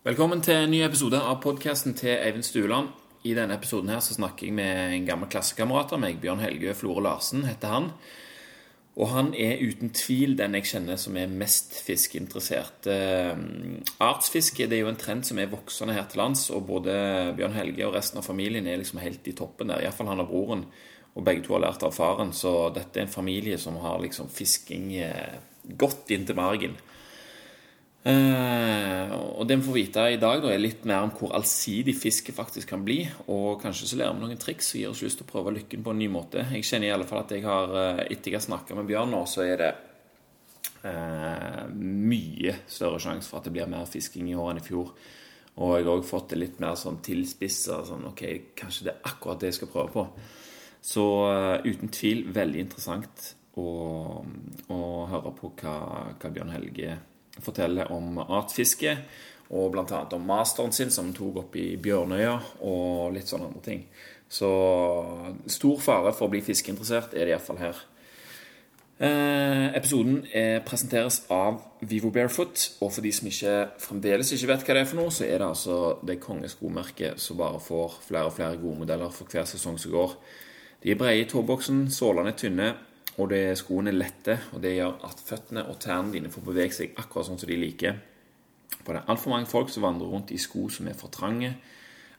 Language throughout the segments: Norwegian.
Velkommen til en ny episode av podkasten til Eivind Stueland. I denne episoden her så snakker jeg med en gammel klassekamerat av meg. Bjørn Helge Flore Larsen heter han. Og han er uten tvil den jeg kjenner som er mest fiskeinteressert. Eh, artsfiske det er jo en trend som er voksende her til lands, og både Bjørn Helge og resten av familien er liksom helt i toppen der. Iallfall han og broren. Og begge to har lært av faren, så dette er en familie som har liksom fisking eh, godt inntil margen. Eh, og det vi får vite i dag, da, er litt mer om hvor allsidig fiske faktisk kan bli. Og kanskje så lærer vi noen triks som gir oss lyst til å prøve lykken på en ny måte. Jeg kjenner i alle fall at jeg har, eh, etter jeg har snakka med Bjørn nå, så er det eh, mye større sjanse for at det blir mer fisking i år enn i fjor. Og jeg har òg fått det litt mer sånn tilspissa. Sånn, ok, kanskje det er akkurat det jeg skal prøve på. Så uh, uten tvil veldig interessant å, å høre på hva, hva Bjørn Helge forteller om artfiske. Og bl.a. om masteren sin, som tok opp i Bjørnøya, og litt sånne andre ting. Så stor fare for å bli fiskeinteressert er det iallfall her. Eh, episoden er, presenteres av Vivo Barefoot. Og for de som ikke, fremdeles ikke vet hva det er for noe, så er det altså det kongeskomerket som bare får flere og flere gode modeller for hver sesong som går. De er brede i tåboksen, sålene er tynne, og det, skoene er lette. Og det gjør at føttene og tærne dine får bevege seg akkurat sånn som de liker. For det er altfor mange folk som vandrer rundt i sko som er for trange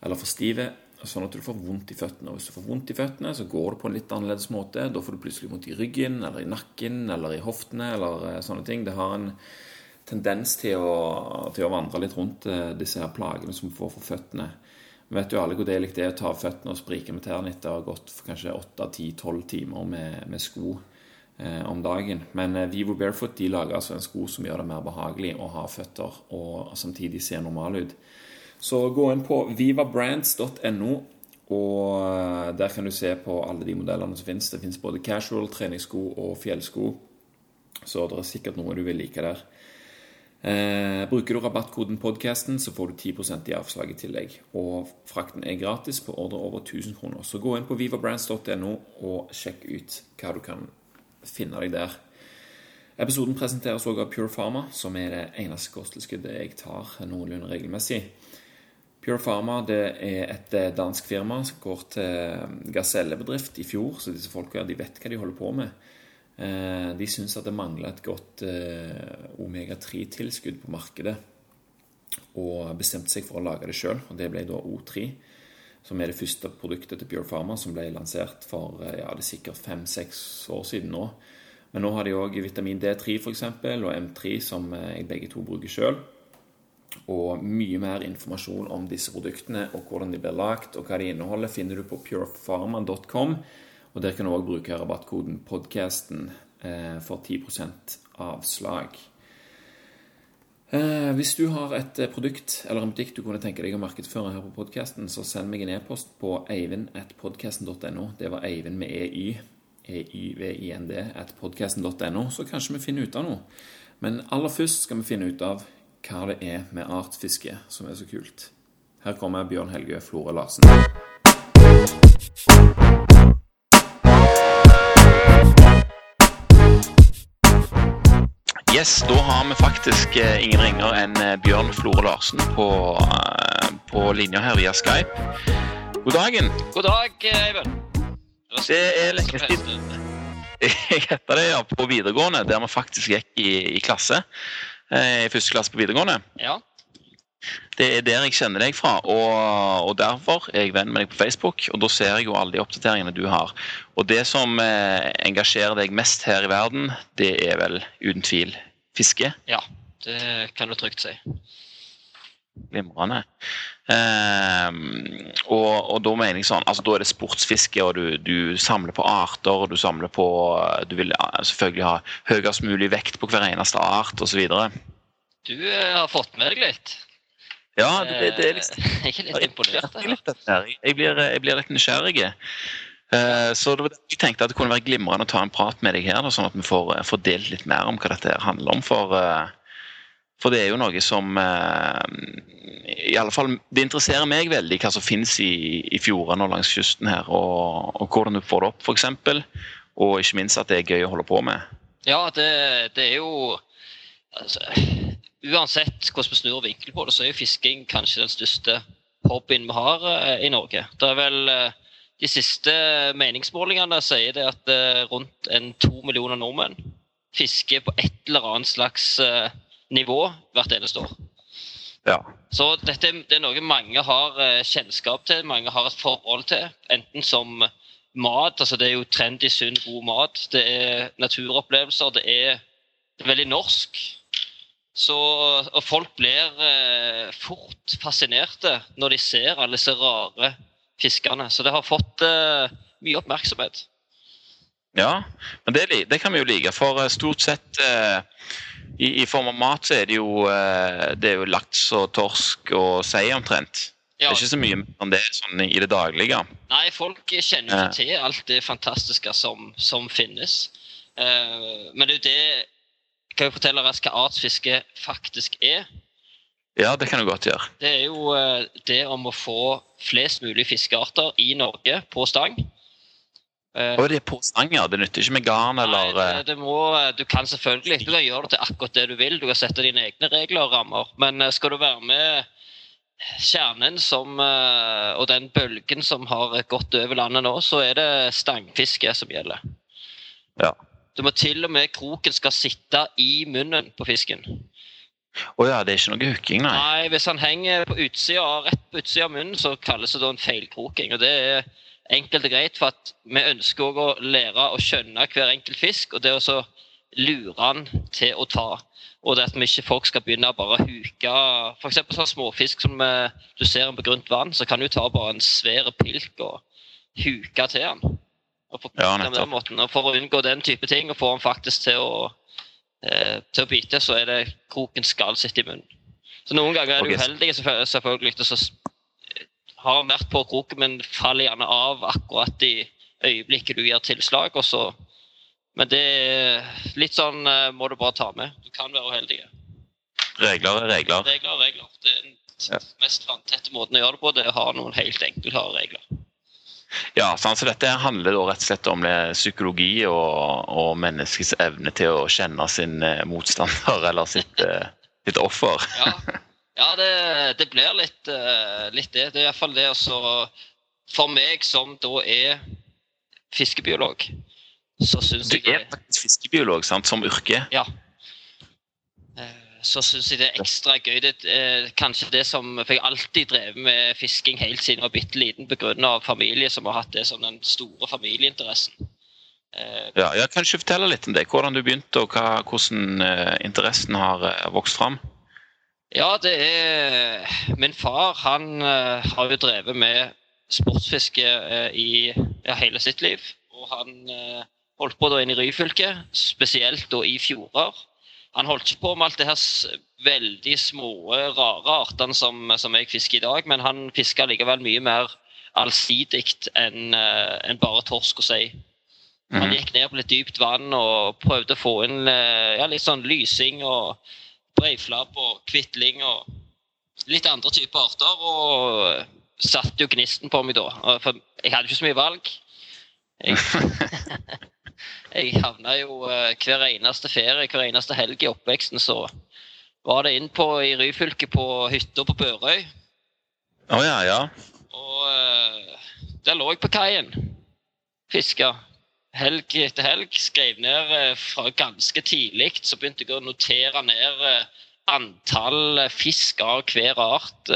eller for stive, sånn at du får vondt i føttene. Og hvis du får vondt i føttene, så går det på en litt annerledes måte. Da får du plutselig vondt i ryggen eller i nakken eller i hoftene eller eh, sånne ting. Det har en tendens til å, til å vandre litt rundt eh, disse her plagene som du får for føttene. Vet jo alle hvor deilig det er å ta av føttene og sprike med tærne etter å ha gått kanskje 8-10-12 timer med, med sko eh, om dagen. Men eh, Vivo Barefoot de lager altså en sko som gjør det mer behagelig å ha føtter og samtidig se normal ut. Så gå inn på vivabrands.no, og eh, der kan du se på alle de modellene som finnes. Det finnes både casual, treningssko og fjellsko, så det er sikkert noe du vil like der. Eh, bruker du rabattkoden podcasten, så får du 10% i avslag i tillegg. Og frakten er gratis på ordre over 1000 kroner. Så gå inn på vivabrands.no og sjekk ut hva du kan finne deg der. Episoden presenteres også av Pure Pharma, som er det eneste kosttilskuddet jeg tar noenlunde regelmessig. Pure Pharma det er et eh, dansk firma som går til gasellebedrift i fjor, så disse folka vet hva de holder på med. Eh, de syns at det mangler et godt eh, omega-3-tilskudd på markedet, og bestemte seg for å lage det sjøl. Det ble da O3, som er det første produktet til Pure Pharma, som ble lansert for eh, ja, det er sikkert fem-seks år siden nå. Men nå har de òg vitamin D3 f.eks. og M3, som jeg begge to bruker sjøl. Og mye mer informasjon om disse produktene og hvordan de blir lagt og hva de inneholder, finner du på purefarma.com. Og Der kan du òg bruke rabattkoden 'podcasten' eh, for 10% avslag. Eh, hvis du har et eh, produkt eller en butikk du kunne tenke deg å markedsføre her på podkasten, så send meg en e-post på eivind.podkasten.no. Det var Eivind med EY. EYVIND at podkasten.no. Så kanskje vi finner ut av noe. Men aller først skal vi finne ut av hva det er med artsfiske som er så kult. Her kommer Bjørn Helge Flore Larsen. Yes, da har vi faktisk eh, ingen ringer enn eh, Bjørn Flore Larsen på, eh, på linja her via Skype. God dagen. God dag, Eivind. Det er lenge siden. Jeg heter det ja, på videregående, der vi faktisk gikk i, i klasse. I første klasse på videregående. Ja. Det er der jeg kjenner deg fra, og, og, derfor er jeg venn med deg på Facebook. Og da ser jeg jo alle de oppdateringene du har. Og det som eh, engasjerer deg mest her i verden, det er vel uten tvil fiske? Ja, det kan du trygt si. Glimrende. Eh, og, og, da mener jeg sånn, altså da er det sportsfiske, og du, du, samler på arter, og du samler på Du vil selvfølgelig ha høyest mulig vekt på hver eneste art, osv. Du eh, har fått med deg litt? Ja, det, det er liksom Jeg er litt imponert. Jeg blir, jeg blir litt nysgjerrig. Eh, så det jeg tenkte at det kunne være glimrende å ta en prat med deg her, sånn at vi får, eh, får, delt litt mer om hva dette handler om. For, eh, for det er jo noe som i alle fall, Det interesserer meg veldig hva som finnes i, i fjordene og langs kysten her. Og, og hvordan du får det opp, f.eks. Og ikke minst at det er gøy å holde på med. Ja, det, det er jo altså, uansett hvordan vi snur og vinkler på det, så er jo fisking kanskje den største hobbyen vi har eh, i Norge. Det er vel eh, De siste meningsmålingene sier det at eh, rundt en to millioner nordmenn fisker på et eller annet slags nivå hvert eneste år. Ja. Så dette det er noe mange har kjennskap til, mange har et forhold til. Enten som mat, altså det er jo trendy, sunn, god mat. Det er naturopplevelser, er, det er veldig norsk. Så, og folk blir eh, fort fascinerte når de ser alle disse rare fiskene. Så det har fått eh, mye oppmerksomhet. Ja, men det, det kan vi jo like. For eh, stort sett eh, i, i form av mat så er det jo, eh, det er jo laks og torsk og sei omtrent. Det er ikke så mye mer enn det sånn i det daglige. Nei, folk kjenner jo ikke til alt det fantastiske som, som finnes. Eh, men det er jo det Jeg kan jo fortelle raskt hva artsfiske faktisk er. Ja, det kan du godt gjøre. Det er jo eh, det om å få flest mulig fiskearter i Norge på stang. Eh, Og det er på stanger. Det nytter ikke med garn eller Nei, eh, det, det må, du kan selvfølgelig du kan gjøre det til akkurat det du vil. Du kan sette dine egne regler og rammer. Men skal du være med kjernen som, og den bølgen som har gått over landet nå, så er det stangfiske som gjelder. Ja. Du må til og med kroken skal sitte i munnen på fisken. Å ja, det er ikke noe hooking, nei. Nei, Hvis han henger på utsida, rett på utsida av munnen, så kalles det da en feilkroking. og Det er enkelt og greit, for at vi ønsker også å lære å skjønne hver enkelt fisk. Og det å lure han til å ta. Og det at vi ikke folk skal begynne å bare huke F.eks. sånn småfisk som eh, du ser på grunt vann, så kan du ta bare en svær pilk og huke til han. Og få Ja, den måten. Og For å unngå den type ting, og få han faktisk til å eh, til å bite, så er det kroken skal sitte i munnen. Så Noen ganger er du Ok. uheldig, selvfølgelig, selvfølgelig og så har han vært på kroken, men faller gjerne av akkurat i øyeblikket du gir tilslag. og så Men det er litt sånn eh, må du bare ta med. Du kan være uheldig. Regler er regler. Regler er regler. Det er den mest vanntette måten å gjøre det på, det er å ha noen helt enkle regler. Ja, sant? så Dette handler rett og slett om det psykologi og, og menneskets evne til å kjenne sin eh, motstander eller sitt, eh, sitt offer. Ja, ja det, det blir litt, eh, litt det. Det er iallfall det altså For meg som da er fiskebiolog, så syns Du er faktisk fiskebiolog sant, som yrke. Ja. Eh, Så syns jeg det er ekstra gøy. Det er kanskje det som For jeg har alltid drevet med fisking helt siden jeg var bitte liten pga. familie som har hatt det som den store familieinteressen. Eh, Ja, jeg kan ikke fortelle litt om det? Hvordan du begynte, og hva, hvordan eh, interessen har eh, vokst fram? Ja, det er Min far han eh, har jo drevet med sportsfiske eh, i ja, hele sitt liv. Og han eh, holdt på da inn i Ryfylke, spesielt da i fjorder. Han holdt ikke på med alt det her veldig små, rare artene som, som jeg fisker i dag, men han fiska likevel mye mer allsidig enn en bare torsk og sei. Han Mhm. gikk ned på litt dypt vann og prøvde å få inn eh, ja, litt sånn lysing og breiflabb og kvitling og litt andre typer arter. Og satte jo gnisten på meg da. For jeg hadde ikke så mye valg. Jeg, jeg havna jo eh, hver eneste ferie, hver eneste helg i oppveksten, så var det inn på i Ryfylke på hytta på Børøy. Å ja, ja. Og eh, der lå jeg på kaien. Fiska helg etter helg. Skrev ned eh, fra ganske tidlig. Så begynte jeg å notere ned antall fisk av hver art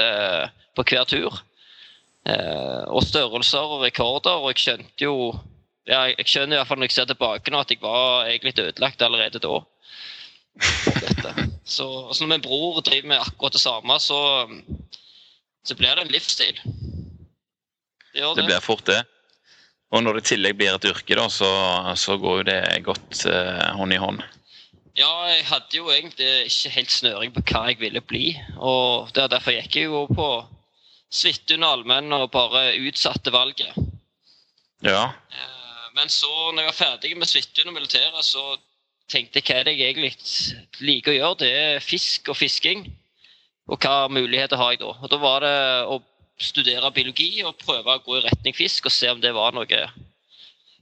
på hver tur. Og størrelser og rekorder. Og jeg skjønte jo ja, Jeg skjønner i hvert fall når jeg ser tilbake nå at jeg var egentlig ødelagt allerede da. Så, så når min bror driver med akkurat det samme, så, så blir det en livsstil. Det Det det. blir fort det. Og når det i tillegg blir et yrke, da, så, så går jo det godt eh, hånd i hånd. Ja, jeg hadde jo egentlig ikke helt snøring på hva jeg ville bli. Og det er derfor gikk jeg jo på Svithun allmenn og bare utsatte valget. Ja. Eh, Men så, når jeg var ferdig med Svithun og militæret, så tenkte jeg hva er det jeg egentlig liker å gjøre. Det er fisk og fisking. Og hva muligheter har jeg da? Og da var det å studere biologi og prøve å gå i retning fisk og se om det var noe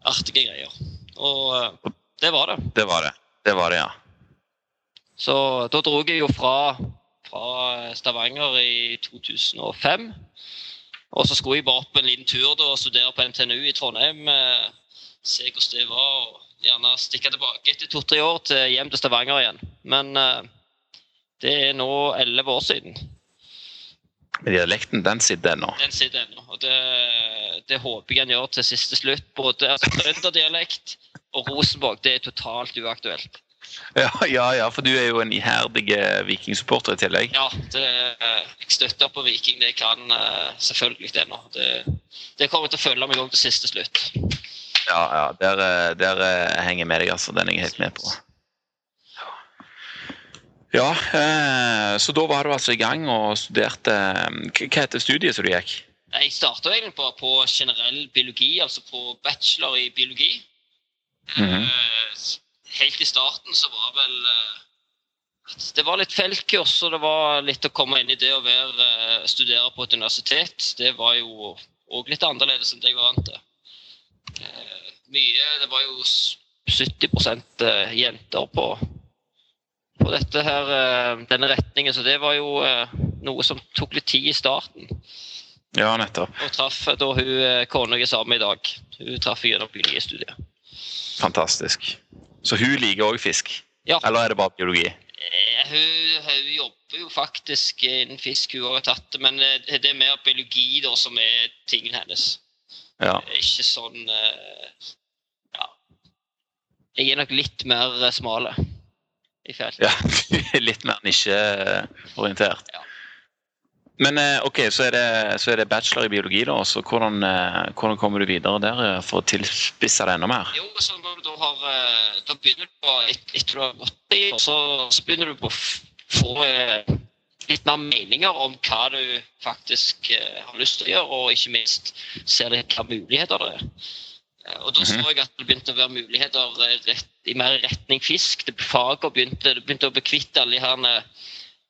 artige greier. Og eh, det var det. Det var det. Det var det, ja. Så da dro jeg jo fra, fra Stavanger i 2005. Og så skulle jeg bare opp en liten tur da, og studere på NTNU i Trondheim. Eh, se hvordan det var, og gjerne stikke tilbake etter to-tre år til hjem til Stavanger igjen. Men eh, det er nå elleve år siden. Men dialekten, den sitter ennå. Den sitter ennå. Og det, det håper jeg han gjør til siste slutt. Både altså, trønderdialekt og Rosenborg. Det er totalt uaktuelt. Ja, ja, ja, for du er jo en iherdig eh, vikingsupporter i tillegg. Ja, det, jeg støtter på Viking. Det kan eh, selvfølgelig det nå. Det, det kommer til å følge meg òg til siste slutt. Ja, ja, der, eh, der eh, henger jeg med deg, altså. Den er jeg helt med på. Ja, eh, så da var du altså i gang og studerte Hva heter studiet som du gikk? Jeg starta egentlig bare på generell biologi, altså på bachelor i biologi. Mm -hmm. Helt i starten så var vel Det var litt feltkurs, og det var litt å komme inn i det å være, studere på et universitet. Det var jo òg litt annerledes enn det jeg var vant til. Eh, Mye Det var jo 70 eh, jenter på, på dette her, eh, denne retningen, så det var jo noe som tok litt tid i starten. Ja, nettopp. Og traff da hun kona jeg er sammen med i dag. Hun traff gjennom biologistudiet. Fantastisk. Så hun liker òg fisk? Ja. Eller er det bare biologi? Hun, hun jobber jo faktisk innen fisk, hun har tatt det, men det er mer biologi da som er tingen hennes. Ja. Eh, Ikke sånn eh, Ja. Jeg er nok litt mer eh, smale i feltet. ja. Litt mer nisjeorientert. Ja. Men ok, så er, det, så er det bachelor i biologi, da. Så hvordan, hvordan kommer du videre der for å tilspisse det enda mer? Jo, så når du da har Da begynner du på et, Etter du har gått i, så, så begynner du på å få litt mer meninger om hva du faktisk eh, har lyst til å gjøre, og ikke minst ser litt hva muligheter det er. Eh, Og da så Mhm. jeg at det begynte å være muligheter eh, rett, i mer retning fisk. Det faget begynte, det begynte å bli kvitt alle de her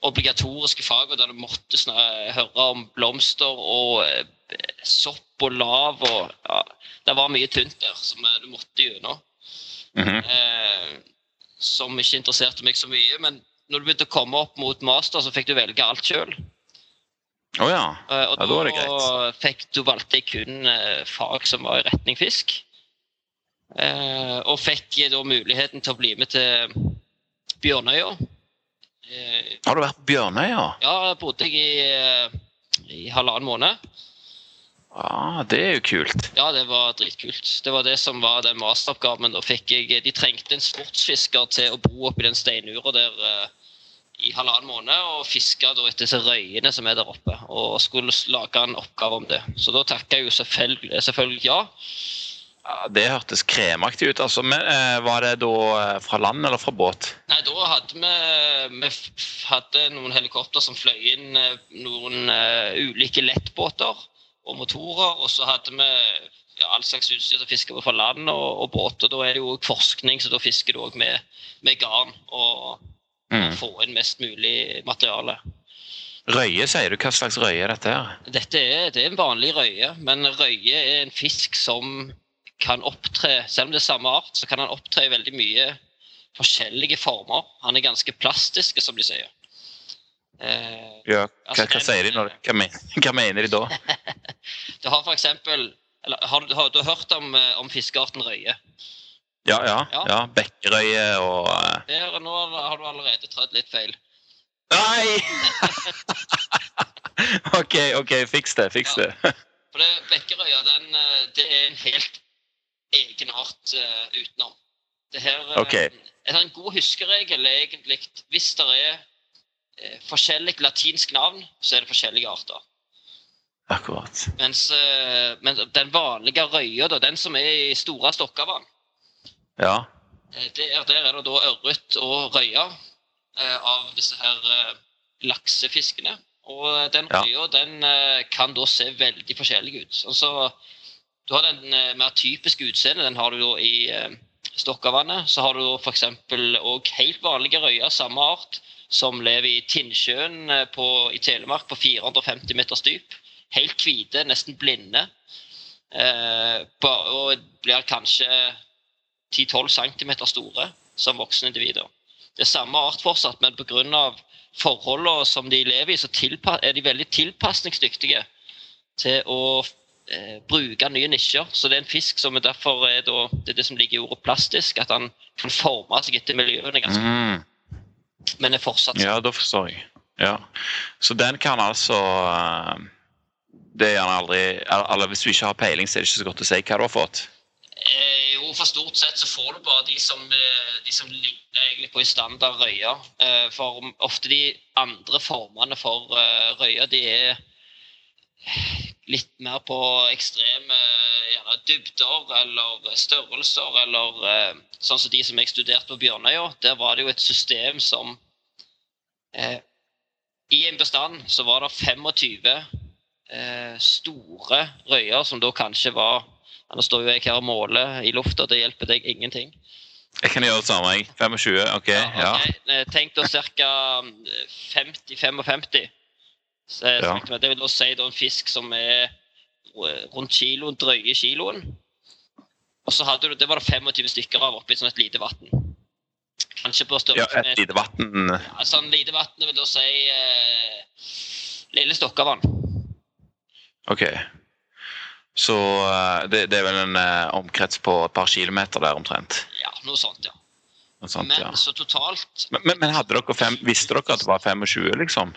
obligatoriske fagene der du måtte høre om blomster og sopp og lav og ja, Det var mye tynt der som du måtte gjennom. Mhm. Eh, som ikke interesserte meg så mye. Men når du begynte å komme opp mot master, så fikk du velge alt sjøl. Oh ja. Eh, og Ja, da var det greit. fikk du valgte kun eh, fag som var i retning fisk. Eh, og fikk da muligheten til å bli med til Bjørnøya. Har du vært på Bjørnøya? ja, jeg bodde jeg i, i halvannen måned. Ja, det er jo kult. Ja, det var dritkult. Det var det som var den masteroppgaven. Da fikk jeg, de trengte en sportsfisker til å bo oppi den steinura der i halvannen måned og fiska etter disse røyene som er der oppe. Og skulle lage en oppgave om det. Så da takka jeg jo selvfølgelig, selvfølgelig ja. Ja, det hørtes kremaktig ut. altså. Men eh, Var det da eh, fra land eller fra båt? Nei, da hadde vi, vi hadde noen helikopter som fløy inn eh, noen eh, ulike lettbåter og motorer. Og så hadde vi ja, all slags utstyr som fisker fra land og, og båt. Og da er det jo forskning, så da fisker du òg med, med garn. Og Mm. få inn mest mulig materiale. Røye, sier du. Hva slags røye er dette her? Dette er, det er en vanlig røye, men røye er en fisk som kan opptre Selv om det er samme art, så kan han opptre i veldig mye forskjellige former. Han er ganske plastisk, som de sier. Eh, Ja, hva, Altså, hva den- sier de når, hva, men, hva mener de da? du har for eksempel eller, har, du, har du hørt om, eh, om fiskearten røye? Ja, ja. Ja. ja og eh, Der, nå har du allerede trødd litt feil. Nei! OK, ok, fiks det. Fiks Ja. det. For det, Bekkerøya den, eh, det er en helt egen art eh, utenom. Det her, okay. Ok. en, en god huskeregel er egentlig hvis det er uh, forskjellig latinsk navn, så er det forskjellige arter. Akkurat. Mens, uh, men den vanlige røya, da, den som er i store Stokkavann, Ja. eh, der, der er det da ørret og røya eh, av disse her eh, laksefiskene. Og den Ja. røya den eh, kan da se veldig forskjellig ut. Altså, du har den mer typiske utseendet, den har du da i Stokkavannet. Så har du f.eks. òg helt vanlige røyer, samme art, som lever i Tinnsjøen i Telemark på 450 meters dyp. Helt hvite, nesten blinde. Eh, og blir kanskje 10-12 cm store som voksne individer. det er samme art fortsatt, men pga. forholdene som de lever i, så er de veldig tilpasningsdyktige til å eh, bruke nye nisjer. Så det er en fisk som er derfor er da, det er det som ligger i ordet plastisk, at han kan forme seg etter miljøene. ganske Mm. Men er fortsatt Ja, da forstår jeg. Ja. Så den kan altså eh, Det er gjerne aldri eller- Eller hvis du ikke har peiling, så er det ikke så godt å si hva du har fått. Eh, jo, for stort sett så får du bare de som, eh, de som ligner egentlig på i standard røye. Eh, for ofte de andre formene for røye, de er litt mer på ekstreme gjerne dybder eller størrelser, eller sånn som de som jeg studerte på Bjørnøya. Der var det jo et system som eh, I en bestand så var det 25 eh, store røyer som da kanskje var Nå står jo jeg her og måler i lufta, det hjelper deg ingenting. Jeg kan gjøre det samme, jeg. 25, OK? Ja. okay. ja. Tenk da ca. 50-55. Ja. Det vil da si da en fisk som er eh, rundt kiloen, drøye kiloen. Og så hadde du, det var det 25 stykker av oppi sånn et lite vann. Kanskje på ja et lite vann ja, Sånn lite vann vil da si eh, Lille Stokkavann. OK. Så eh, det, det er vel en eh, omkrets på et par kilometer der omtrent? Ja, noe sånt, ja. Noe sånt, Men ja. så totalt Men, men, men dere fem, visste dere at det var 25, liksom?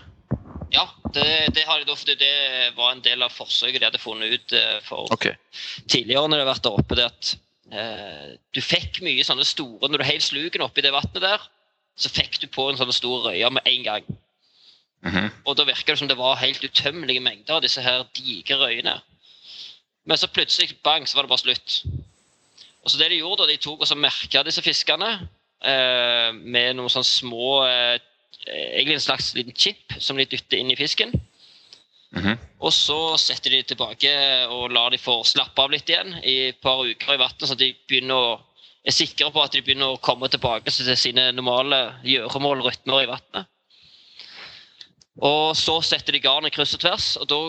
Ja, det, det har de da fordi det var en del av forsøket de hadde funnet ut eh, for okay. tidligere når de har vært der oppe. det at eh, Du fikk mye sånne store Når du heiv sluken oppi det vannet der, så fikk du på en sånn stor røye med en gang. Mhm. Og da virka det som det var helt utømmelige mengder av disse her digre røyene. Men så plutselig bang, så var det bare slutt. Og så det De gjorde da, de tok og så merka disse fiskene eh, med noen sånne små eh, Egentlig en slags liten chip som de dytter inn i fisken. Mhm. Og så setter de tilbake og lar de få slappe av litt igjen i et par uker i vannet, sånn at de begynner å, er sikre på at de begynner å komme tilbake til sine normale gjøremål rytmer i vannet. Og så setter de garn i kryss og tvers, og da,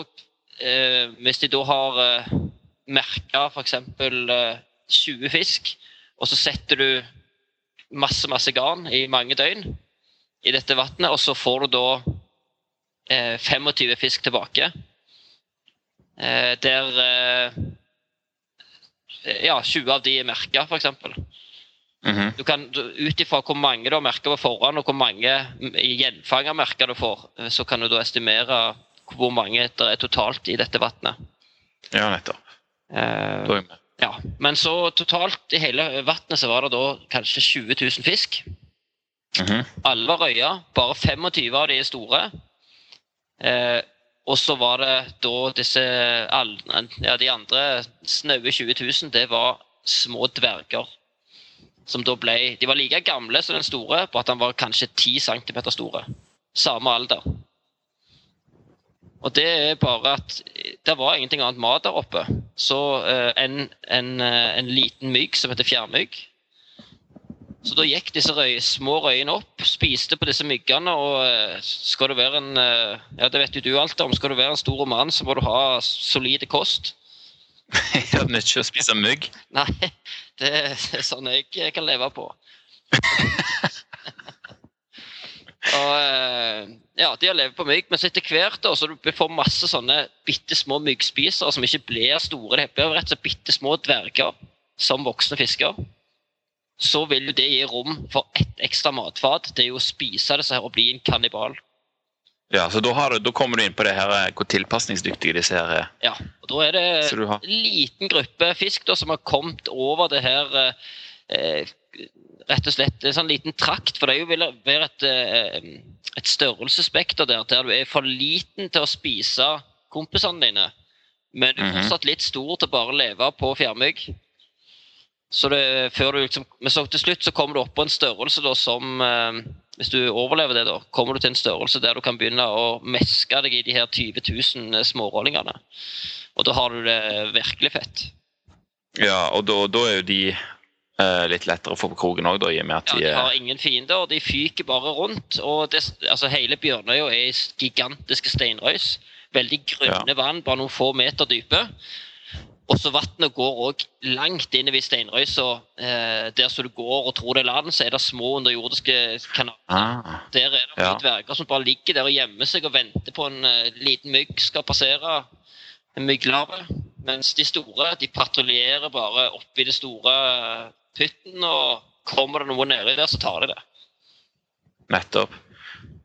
eh, hvis de da har eh, merka f.eks. Eh, 20 fisk, og så setter du masse, masse garn i mange døgn i dette vannet, og så får du da eh, 25 fisk tilbake. Eh, der eh, ja, 20 av de er merka, f.eks. Mhm. Du kan, Ut ifra hvor mange du har merka på forhånd, og hvor mange gjenfangermerker du får, eh, så kan du da estimere hvor mange det er totalt i dette vannet. Ja, nettopp. Eh, ja. Men så totalt i hele vannet så var det da kanskje 20 000 fisk. Mhm. Alle var røya, bare 25 av de er store. Eh, og så var det da disse all, ja, De andre snaue 20 000, det var små dverger. Som da ble De var like gamle som den store, på at han var kanskje 10 cm store. Samme alder. Og det er bare at det var ingenting annet mat der oppe. Så eh, en, en, eh, en liten mygg som heter fjærmygg, så da gikk disse røy, små røyene opp, spiste på disse myggene, og eh, skal du være en eh, Ja, det vet jo du alt om. Skal du være en stor mann, så må du ha solide kost. Jeg er nødt til å spise mygg. Nei, det er sånn jeg kan leve på. og eh, ja, de har levd på mygg, men så etter hvert da, så du får masse sånne bitte små myggspisere som ikke blir store. Det blir rett og slett bitte små dverger som voksne fisker. Så vil det gi rom for ett ekstra matfat. Det er jo å spise disse her og bli en kannibal. Ja, så da, har du, da kommer du inn på det her eh, hvor tilpasningsdyktige disse her er. Ja, og da er det en liten gruppe fisk da, som har kommet over det her eh, Rett og slett en sånn liten trakt, for det vil være et, eh, et størrelsesspekter der der du er for liten til å spise kompisene dine, men du er Mhm. fortsatt litt stor til bare å leve på fjærmygg. Så det, før du liksom, men så til slutt så kommer du opp på en størrelse da, som eh, Hvis du overlever det, da, kommer du til en størrelse der du kan begynne å meske deg i de her 20 000 smårollingene. Og da har du det virkelig fett. Ja, og da, da er jo de eh, litt lettere å få på kroken òg, i og med at Ja, de de er har ingen fiender, og de fyker bare rundt. og det, altså Hele Bjørnøya er i gigantiske steinrøys. Veldig grunne vann, bare noen få meter dype. Og så Vannet går òg langt inn i steinrøysa. Eh, der som du går og tror det er land, så er det små underjordiske kanaler. Ah, Der er det Ja. ja. dverger som bare ligger der og gjemmer seg og venter på en uh, liten mygg skal passere. En mygglarve. Mens de store de patruljerer bare oppi det store eh, pytten, og kommer det noe nedi der, så tar de det. nettopp.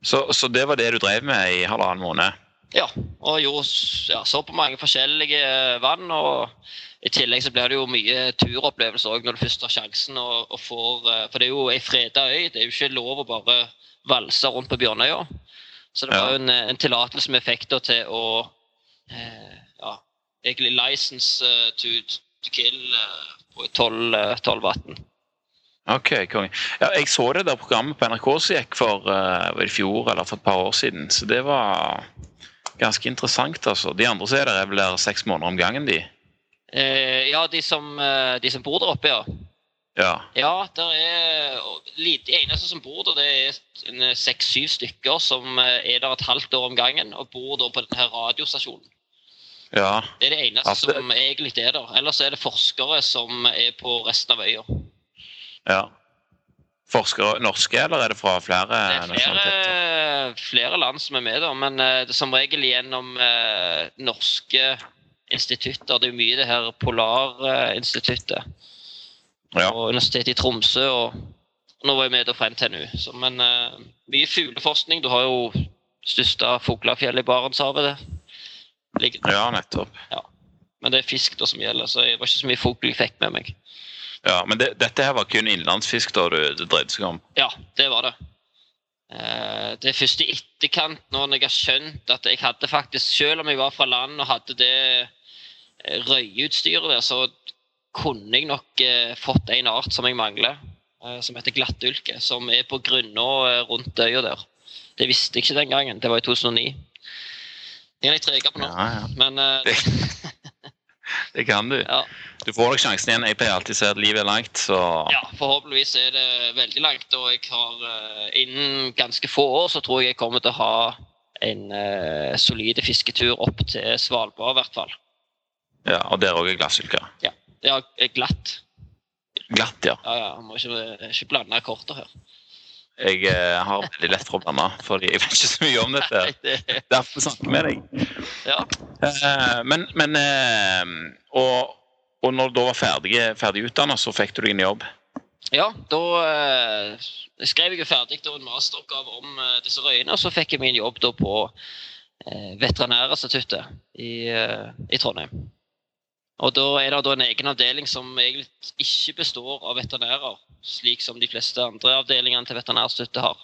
Så, så det var det du drev med i halvannen måned? Ja, og gjorde, ja, så på mange forskjellige vann. og I tillegg så blir det jo mye turopplevelser òg når du først har sjansen. Og, og får, for det er jo ei freda øy. Det er jo ikke lov å bare valse rundt på Bjørnøya. Så det var jo en, en tillatelse vi fikk da til å eh, ja, egentlig license eh, to, to kill eh, på tolv vann. Ok, konge. Ja, jeg så det der programmet på NRK som gikk for uh, i fjor eller for et par år siden. Så det var ganske interessant, altså. De andre som er der, er vel der seks måneder om gangen, de? Eh, ja, de som, eh, de som bor der oppe, ja. Ja. Ja, det er De eneste som bor der, det er seks-syv stykker som eh, er der et halvt år om gangen og bor da på denne radiostasjonen. Ja. Det er det eneste Altså, som egentlig er der. Ellers er det forskere som er på resten av øya. ja. Forskere norske, eller er det fra flere Det er flere, flere land som er med der, men eh, det er som regel gjennom eh, norske institutter. Det er jo mye det her Polarinstituttet Ja. og Universitetet i Tromsø. og Nå var jeg med da fra NTNU. Så, men eh, mye fugleforskning. Du har jo største fuglefjellet i Barentshavet. det ligger- ja, nettopp. Men det er fisk da som gjelder, så det var ikke så mye fugl jeg fikk med meg. Ja, Men det, dette her var kun innlandsfisk da du, det dreide seg om? Ja, det var det. Eh, Det er først i etterkant, når jeg har skjønt at jeg hadde faktisk, selv om jeg var fra land og hadde det eh, røyeutstyret der, så kunne jeg nok eh, fått en art som jeg mangler, eh, som heter glattulke, som er på grunna eh, rundt øya der. Det visste jeg ikke den gangen. Det var i 2009. Det er litt på nå, Ja, ja. men uh, Det, det kan du. ja. Du får nok sjansen igjen. Jeg pleier alltid å si at livet er langt, så Ja, forhåpentligvis er det veldig langt. Og jeg har uh, innen ganske få år så tror jeg jeg kommer til å ha en uh, solide fisketur opp til Svalbard, i hvert fall. Ja, Og der òg er glassulker. Ja, er glatt. Glatt, ja. Ja, ja, jeg må ikke, ikke blande korter her. Jeg eh, har veldig lett for å blande, fordi jeg vet ikke så mye om dette. Det- Derfor snakker jeg med deg. ja. Eh, men men eh, og, og når du da var ferdig, ferdig utdanna, så fikk du deg en jobb? ja, da eh, skrev jeg jo ferdig da en masteroppgave om eh, disse røyene, og så fikk jeg min jobb da på eh, Veterinærinstituttet i, i Trondheim. Og da er det en egen avdeling som egentlig ikke består av veterinærer, slik som de fleste andre avdelingene til Veterinærstøtte har.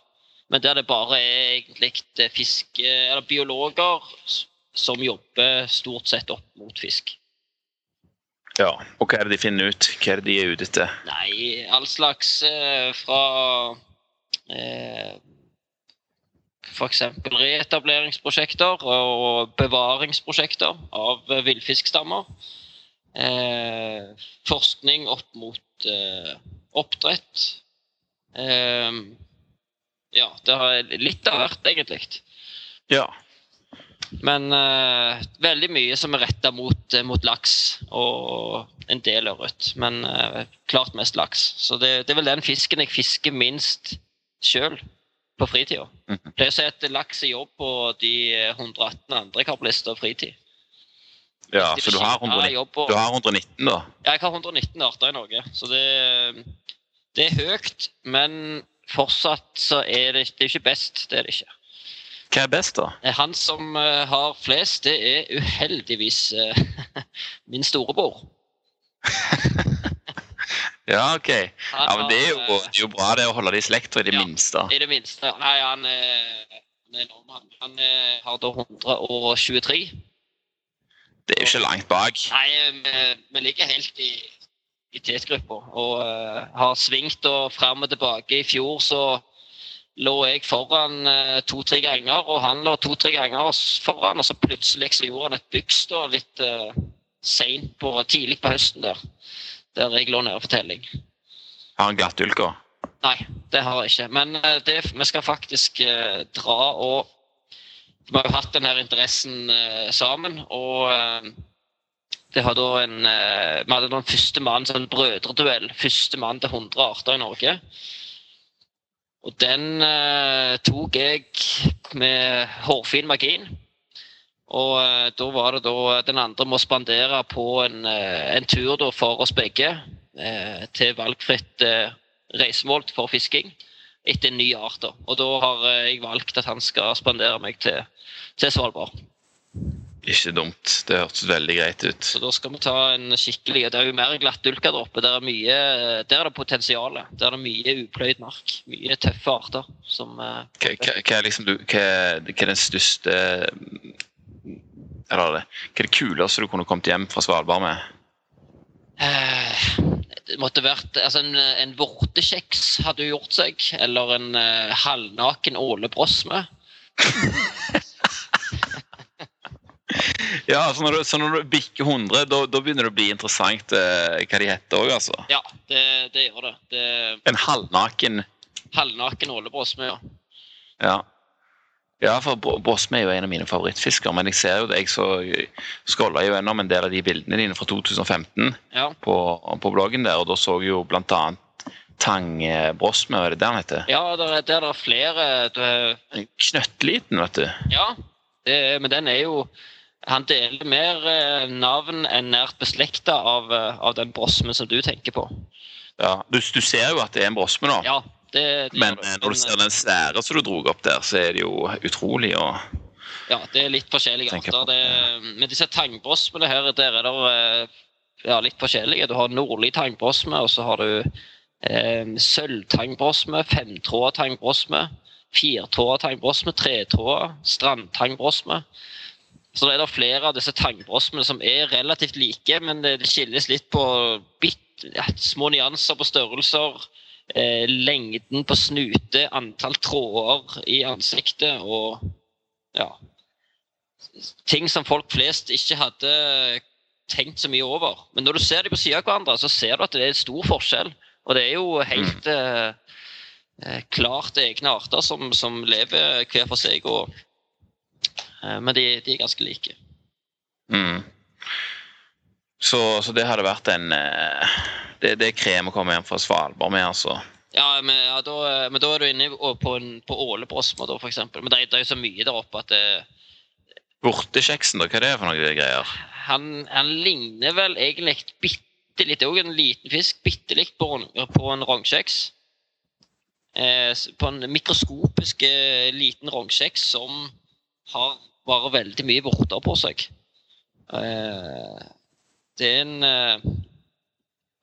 Men der det bare er egentlig fiske, eller biologer som jobber stort sett opp mot fisk. Ja. Og hva er det de finner ut? Hva er det de er ute etter? Nei, all slags eh, fra eh, F.eks. reetableringsprosjekter og bevaringsprosjekter av villfiskstammer. Eh, forskning opp mot eh, oppdrett. Eh, ja, det har litt av hvert, egentlig. Ja. Men eh, veldig mye som er retta mot, eh, mot laks og en del ørret. Men eh, klart mest laks. Så det, det er vel den fisken jeg fisker minst sjøl på fritida. Mhm. Pleier å si at laks er jobb på de 118 andre jeg har på lista fritid. Ja så du har, forskjellige 119, du har 119, da? Ja, jeg har 119 arter i Norge, så det, det er høyt. Men fortsatt så er det, det er ikke best. Det er det ikke. Hva er best, da? Eh, Han som eh, har flest, det er uheldigvis eh, min storebror. Ja, OK. Ja, men Det er jo, det er jo bra det å holde de i slekt, i det Ja. minste. I det minste. Nei, han, er- han er enorm. Han, han har da 123. Det er jo ikke langt bak. Nei, vi, ligger helt i, i tetgruppa og uh, har svingt og fram og tilbake. I fjor så lå jeg foran uh, to-tre ganger, og han lå to-tre ganger foran. Og så plutselig så gjorde han et byks da, litt uh, seint på tidlig på høsten der. Der jeg lå nede for telling. Har han glattulka? Nei, det har jeg ikke. Men eh, det, vi skal faktisk eh, dra og Vi har jo hatt denne interessen eh, sammen, og eh, det da en, eh, Vi hadde da en første mann, en brødreduell. Første mann til 100 arter i Norge. Og den eh, tok jeg med hårfin margin. Og eh, da var det da den andre må spandere på en, en tur da for oss begge eh, til valgfritt reisemål for fisking etter en ny art. da. Og da har eh, jeg valgt at han skal spandere meg til, til Svalbard. Ikke dumt. Det hørtes veldig greit ut. Så da skal vi ta en skikkelig Det er jo mer glattdulka der oppe. Der er mye, der er det potensial. Der er det mye upløyd mark. Mye tøffe arter som eh, Hva, hva, hva liksom du, hva, hva er den største Eller det, hva er det kuleste du kunne kommet hjem fra Svalbard med? Måtte vært altså En, en vortekjeks hadde jo gjort seg. Eller en uh, halvnaken ålebrosme. Ja, så når du, så når du bikker 100, da, da begynner det å bli interessant uh, hva de heter òg, altså. Ja, det, det gjør det. det En halvnaken halvnaken ålebrosme, ja. Ja. Ja, for brosme er jo en av mine favorittfisker, men jeg ser jo det, jeg så scrolla jo gjennom en del av de bildene dine fra 2015 ja. på, på bloggen der, og da så jeg jo blant annet tangbrosme, er det der han heter? Ja, der, er- der er det flere du, Knøttliten, vet du. Ja, det, er- men den er jo Han deler mer eh, navn enn nært beslekta av, eh, av den brosmen som du tenker på. Ja, du, du ser jo at det er en brosme nå, Ja, det, det men eh, det. når du ser den svære som du dro opp der, så er det jo utrolig å Ja, det er litt forskjellige arter. med disse tangbrosmene her, der er det eh, ja, litt forskjellige. Du har nordlig tangbrosme, og så har du eh, sølvtangbrosme, femtråda tangbrosme, firtråda tangbrosme, tretråda, strandtangbrosme. Så det er det flere av disse tangbrosmene som er relativt like, men det, det skilles litt på bitt, ja, små nyanser på størrelser. Eh, lengden på snute, antall tråder i ansiktet og ja, ting som folk flest ikke hadde tenkt så mye over. Men når du ser dem på siden av hverandre, så ser du at det er stor forskjell. Og det er jo helt eh, eh, klart egne arter som, som lever hver for seg. Og, eh, men de, de er ganske like. mm. så, så det hadde vært en eh, Det, det er krem å komme hjem fra Svalbard med, altså. Ja, men, ja, da, men da er du inne på, en, på ålebrosma, da, eksempel. Men det, det er jo så mye der oppe at det, Vortekjeksen, da? Hva er det for noe greier? han, han ligner vel egentlig bitte litt òg en liten fisk, bitte litt på, på en rognkjeks. Eh, på en mikroskopisk eh, liten rognkjeks som har bare veldig mye vorter på seg. Eh, det er en eh,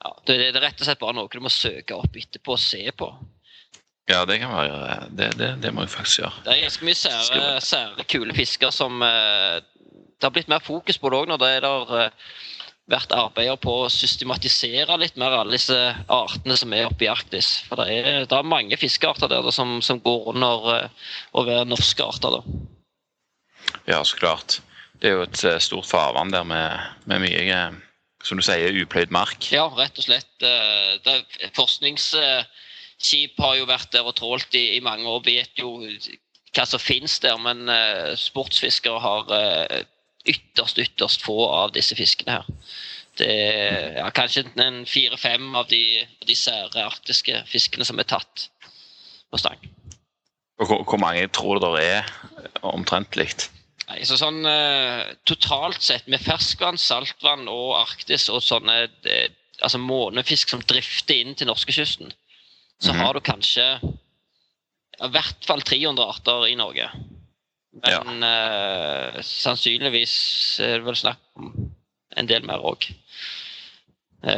ja, det, det er rett og slett bare noe du må søke opp etterpå og se på. Ja, det kan være Det, det, det må jeg faktisk gjøre. Det er ganske mye sære, sære kule fisker som eh, Det har blitt mer fokus på det òg når det har eh, vært arbeider på å systematisere litt mer alle disse artene som er oppe i Arktis. For det er, det er mange fiskearter der da, som, som går under eh, å være norske arter. da. Ja, så klart. Det er jo et eh, stort farvann der med, med mye, eh, som du sier, upløyd mark. Ja, rett og slett. eh, det, forskningsskip har jo vært der og trålt i, i mange år. Vet jo hva som finnes der, men eh, sportsfiskere har eh, ytterst, ytterst få av disse fiskene her. Det er ja, kanskje en fire-fem av de, de sære arktiske fiskene som er tatt på stang. Hvor, hvor mange tror du det er omtrent omtrentlig? Nei, så sånn eh, Totalt sett, med ferskvann, saltvann og Arktis og sånne eh, altså månefisk som drifter inn til norskekysten, så Mhm. har du kanskje i hvert fall 300 arter i Norge. Men eh, sannsynligvis er det vel snakk om en del mer òg.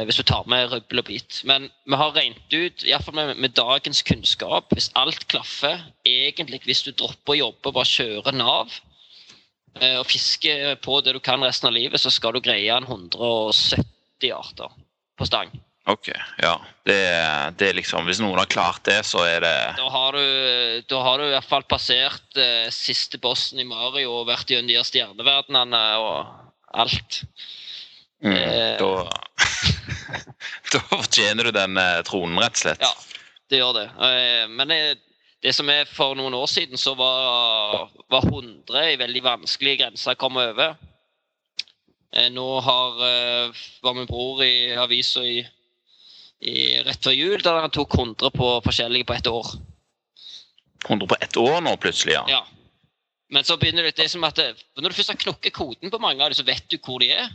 Hvis du tar med rubbel og bit. Men vi har regnet ut, iallfall med, med dagens kunnskap, hvis alt klaffer, egentlig hvis du dropper å jobbe og bare kjører Nav og fisker på det du kan resten av livet, så skal du greie en 170 arter på stang. Ok, ja. Det, det er liksom Hvis noen har klart det, så er det Da har du, da har du i hvert fall passert eh, siste bossen i Mario og vært gjennom de stjerneverdenene og alt. mm, Eh. Da Da fortjener du den eh, tronen, rett og slett. Ja, det gjør det. Eh, Men det, det som er for noen år siden, så var, var 100 en veldig vanskelig grense å komme over. Eh, nå har, eh, var min bror i avisa i, i, rett før jul, der han tok 100 på forskjellige på ett år. 100 på ett år nå, plutselig, ja. Ja. Men så begynner det, det som at det, når du først har knukket koden på mange av dem, så vet du hvor de er.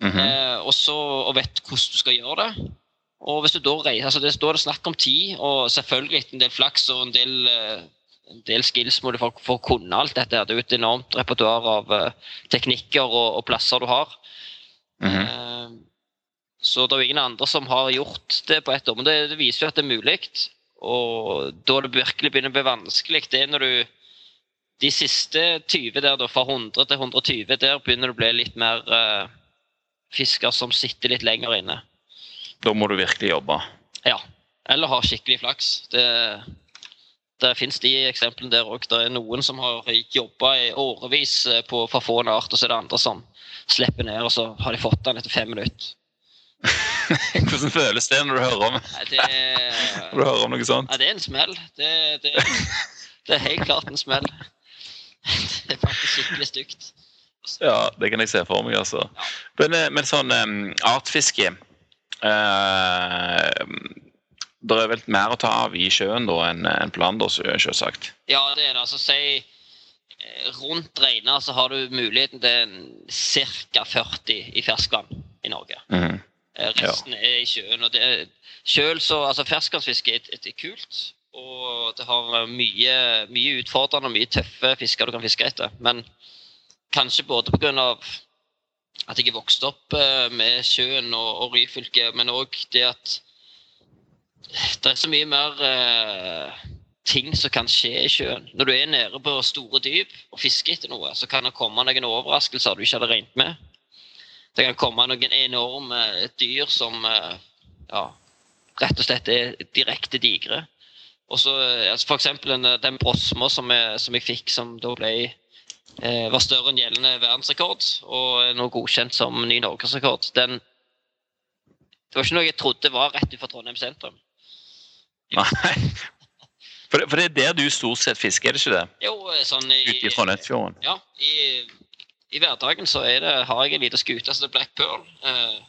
Mhm. eh, og, så, og vet hvordan du skal gjøre det. Og hvis du da reiser, altså det, Da er det snakk om tid, og selvfølgelig en del flaks og en del, eh, en del skills må du få for å kunne alt dette. Det er jo et enormt repertoar av uh, teknikker og, og plasser du har. Mm -hmm. uh, så det er jo ingen andre som har gjort det på ett år. Men det, det viser jo at det er mulig. Og da det virkelig begynner å bli vanskelig, det er når du De siste 20 der, da, fra 100 til 120, der begynner det å bli litt mer uh, fisker som sitter litt lenger inne. Da må du virkelig jobbe. Ja. Eller ha skikkelig flaks. Det, det fins de eksemplene der òg. Det er noen som har jobba i årevis eh, på for få en art, og så er det andre som slipper ned, og så har de fått den etter fem minutter. Hvordan føles det når du hører om, det, når du hører om noe sånt? Ja, det er en smell. Det, det, det er helt klart en smell. Det er faktisk skikkelig stygt. Ja, det kan jeg se for meg, altså. Men, eh, men sånn um, artfiske Det er vel mer å ta av i sjøen da enn en på land, selvsagt. Ja, det er det. Altså, si eh, rundt Reina så har du muligheten til ca. 40 i ferskvann i Norge. Mm. Eh, Resten er i sjøen. og det selv så, altså Ferskvannsfiske er, er, kult. Og det har eh, mye, mye utfordrende og mye tøffe fisker du kan fiske etter. Men kanskje både pga. At jeg er vokst opp eh, med sjøen og, og Ryfylke, men òg det at det er så mye mer eh, ting som kan skje i sjøen. Når du er nede på store dyp og fisker etter noe, så kan det komme noen overraskelser du ikke hadde regnet med. Det kan komme noen enorme dyr som eh, ja, rett og slett er direkte digre. Og så eh, altså eksempel den, den brosma som, som jeg fikk, som da ble eh, var større enn gjeldende verdensrekord, og er nå godkjent som ny norgesrekord. Den Det var ikke noe jeg trodde var rett utenfor Trondheim sentrum. Nei. For, for det er der du stort sett fisker, er det ikke det? Jo, eh, sånn i, Ute i Trondheimsfjorden? Ja, i, i hverdagen så det, har jeg en liten skute som heter Black Pearl. Eh,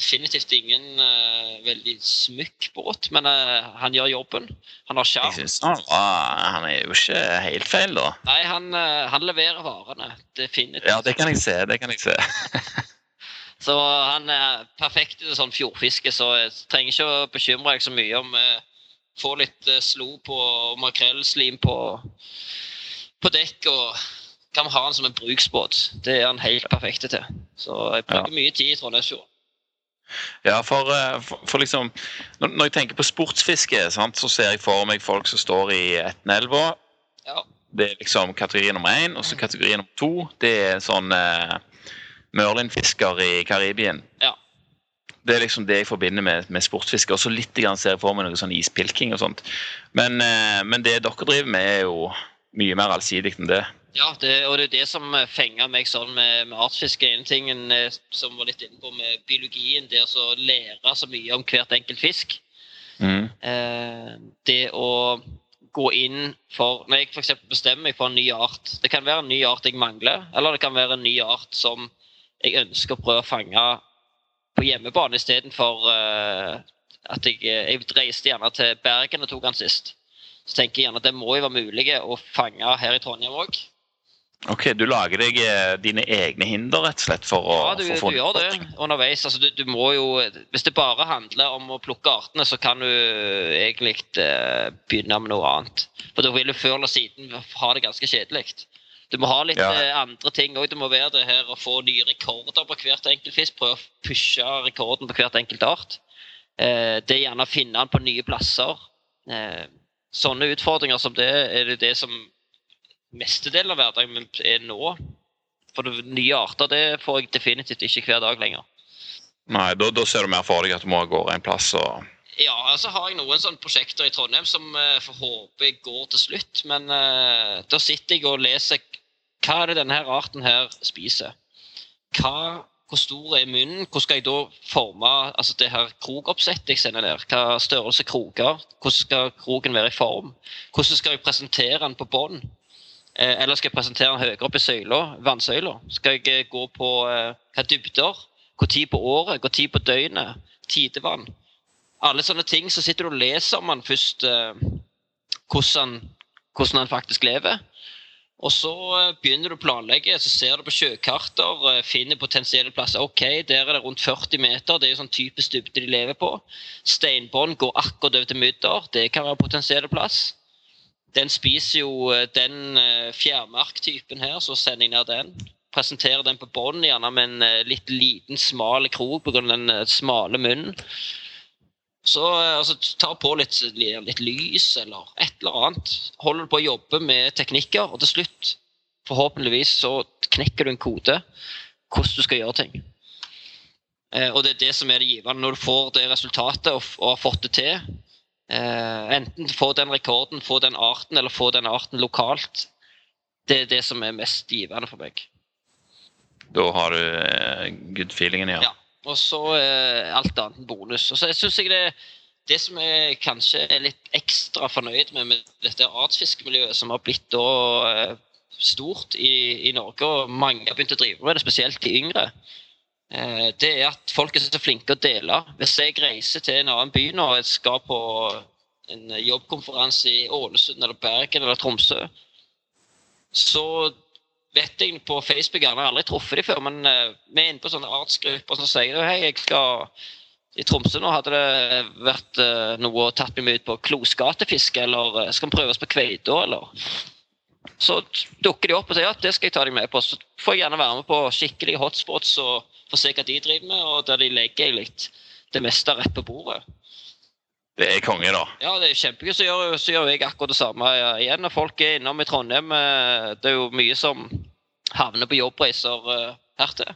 definitivt ingen uh, veldig smykk båt, men uh, han gjør jobben. Han har sjarm. han, han er jo ikke helt feil, da. Nei, han, uh, han leverer varene. Definitivt. Ja, det kan jeg se. det kan jeg se. Så han er perfekt til sånn fjordfiske, så jeg trenger ikke å bekymre deg så mye om uh, Få litt slo på og makrellslim på, på dekk, og kan ha han som en bruksbåt. Det er han helt perfekt til. Så jeg bruker mye tid i Trondheimsfjorden. Ja, for, eh, for, for liksom når, jeg tenker på sportsfiske, sant, så ser jeg for meg folk som står i Etnelva. Ja. Det er liksom kategori nummer én. Og så kategori nummer to, det er sånn eh, Merlin-fisker i Karibien. Ja. Det er liksom det jeg forbinder med, med sportsfiske. Og så litt grann ser jeg for meg noe sånn ispilking og sånt. Men, eh, men det dere driver med, er jo mye mer allsidig enn det. Ja, det, og det er det som fenga meg sånn med, med artsfiske. En ting eh, som var litt inne på med biologien, det å lære så mye om hvert enkelt fisk. Mm. Eh, det å gå inn for Når jeg f.eks. bestemmer meg for en ny art Det kan være en ny art jeg mangler, eller det kan være en ny art som jeg ønsker å prøve å fange på hjemmebane istedenfor uh, at jeg, jeg reiste gjerne til Bergen og tok den sist. Så tenker jeg gjerne at det må jo være mulig å fange her i Trondheim òg. Ok, du lager deg eh, dine egne hinder, rett og slett, for å Ja, du, å du gjør det underveis. Altså, du, du må jo, hvis det bare handler om å plukke artene, så kan du egentlig eh, begynne med noe annet. For da vil du før eller siden ha det ganske kjedelig. Du må ha litt Ja. eh, andre ting òg. Du må være det her å få nye rekorder på hvert enkelt fisk. Prøve å pushe rekorden på hvert enkelt art. Eh, det er gjerne å finne den på nye plasser. Eh, sånne utfordringer som det er det, det som mestedelen av hverdagen min er nå. For det, nye arter det får jeg definitivt ikke hver dag lenger. Nei, da, da ser du mer for deg at du må av gårde en plass og Ja, altså har jeg noen sånne prosjekter i Trondheim som uh, får håpe går til slutt. Men uh, da sitter jeg og leser hva er det denne her arten her spiser. Hva, hvor stor er munnen? Hvordan skal jeg da forme altså det her krokoppsettet jeg sender ned? Hva størrelse kroker? Hvordan skal kroken være i form? Hvordan skal jeg presentere den på bånd? eh, eller skal jeg presentere den høyere opp i søyla, vannsøyla? Skal jeg eh, gå på eh, hva dybder? Når på året? Når på døgnet? Tidevann? Alle sånne ting. Så sitter du og leser om den først eh, hvordan, hvordan han faktisk lever. Og så eh, begynner du å planlegge, så ser du på sjøkarter, eh, finner potensielle plasser. Ok, der er det rundt 40 meter, det er jo sånn typisk dybde de lever på. Steinbånd går akkurat over til mudder, det kan være potensielle plass. Den spiser jo eh, den fjærmarktypen her, så sender jeg ned den. Presenterer den på bånn, gjerne med en litt liten, smal krok pga. den smale munnen. Så altså, ta på litt, litt, lys eller et eller annet. Holder du på å jobbe med teknikker, og til slutt, forhåpentligvis, så knekker du en kode hvordan du skal gjøre ting. Eh, og det er det som er det givende. Når du får det resultatet og, og har fått det til, eh, enten få den rekorden, få den arten, eller få den arten lokalt, det er det som er mest givende for meg. Da har du eh, good feelingen, ja. ja. Og så eh, alt annet bonus. Og så syns jeg det, det som jeg kanskje er litt ekstra fornøyd med med dette artsfiskemiljøet, som har blitt da eh, stort i, i, Norge, og mange har begynt å drive med det, spesielt de yngre, eh, det er at folk er så flinke å dele. Hvis jeg reiser til en annen by nå og skal på en jobbkonferanse i Ålesund eller Bergen eller Tromsø, så vet jeg på Facebook, jeg har aldri truffet dem før, men uh, vi er inne på sånne artsgrupper som sier hei, jeg skal i Tromsø nå hadde det vært uh, noe å tatt meg ut på klosgatefiske, eller uh, skal vi prøve oss på kveita, eller Så dukker de opp og sier ja, det skal jeg ta deg med på. Så får jeg gjerne være med på skikkelige hotspots og få se hva de driver med, og der de legger litt det meste rett på bordet. Det er konge, da. Ja, det er kjempegøy. Så gjør, så gjør jeg akkurat det samme igjen. Når folk er innom i Trondheim, eh, det er jo mye som havner på jobbreiser eh, her til.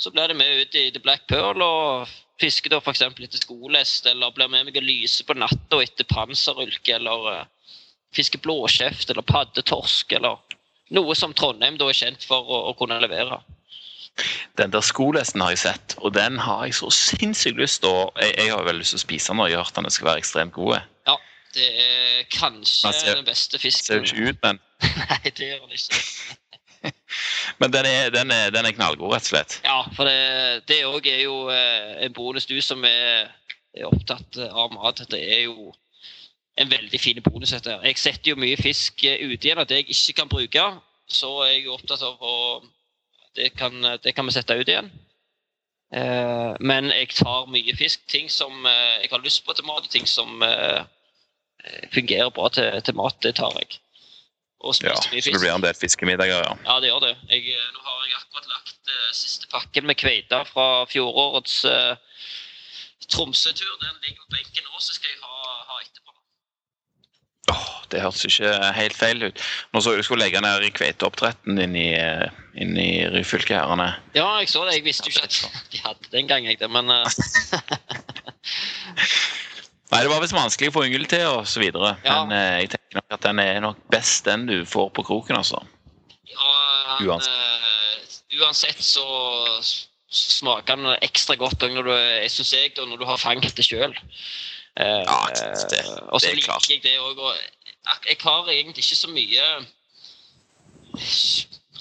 Så blir det med ut i The Black Pearl og fisker da f.eks. etter skolest, eller blir med meg og lyser på natta etter panserulke, eller uh, fisker blåkjeft eller paddetorsk, eller noe som Trondheim da er kjent for å, å kunne levere. Den der skolesten har jeg sett, og den har jeg så sinnssykt lyst til. Jeg, jeg har vel lyst til å spise den, og jeg har hørt den skal være ekstremt god. Ja, det er kanskje ser, den beste fisken. Ser jo ikke ut, men Nei, det gjør den ikke. men den er, den, er, den er, knallgod, rett og slett. Ja, for det òg er jo eh, en bonus. Du som er, er opptatt av mat, det er jo en veldig fin bonus. Dette. Jeg setter jo mye fisk eh, ute igjen at jeg ikke kan bruke. Så er jeg opptatt av å det kan, det kan vi sette ut igjen. Eh, men jeg tar mye fisk. Ting som eh, jeg har lyst på til mat, og ting som eh, fungerer bra til, til, mat, det tar jeg. Og ja, Så det blir en del fiskemiddager, ja. Ja, det gjør det. Jeg, nå har jeg akkurat lagt uh, siste pakken med kveite fra fjorårets Tromsø-tur. Den ligger på benken nå, så skal jeg ha, ha. Oh, det hørtes ikke helt feil ut. Nå så du skulle legge ned kveiteoppdretten inn i, inn i Ryfylke herrene. Ja, jeg så det. Jeg visste jo ikke at de hadde det engang, jeg. Men uh... Nei, det var visst vanskelig å få yngel til og så videre. Ja. Men uh, jeg tenker nok at den er nok best den du får på kroken, altså. Ja, han, uansett. Uh, uansett så smaker den ekstra godt når du, jeg synes jeg, når du har fanget det sjøl. Uh, ja, det, og så liker jeg det òg. Jeg har egentlig ikke så mye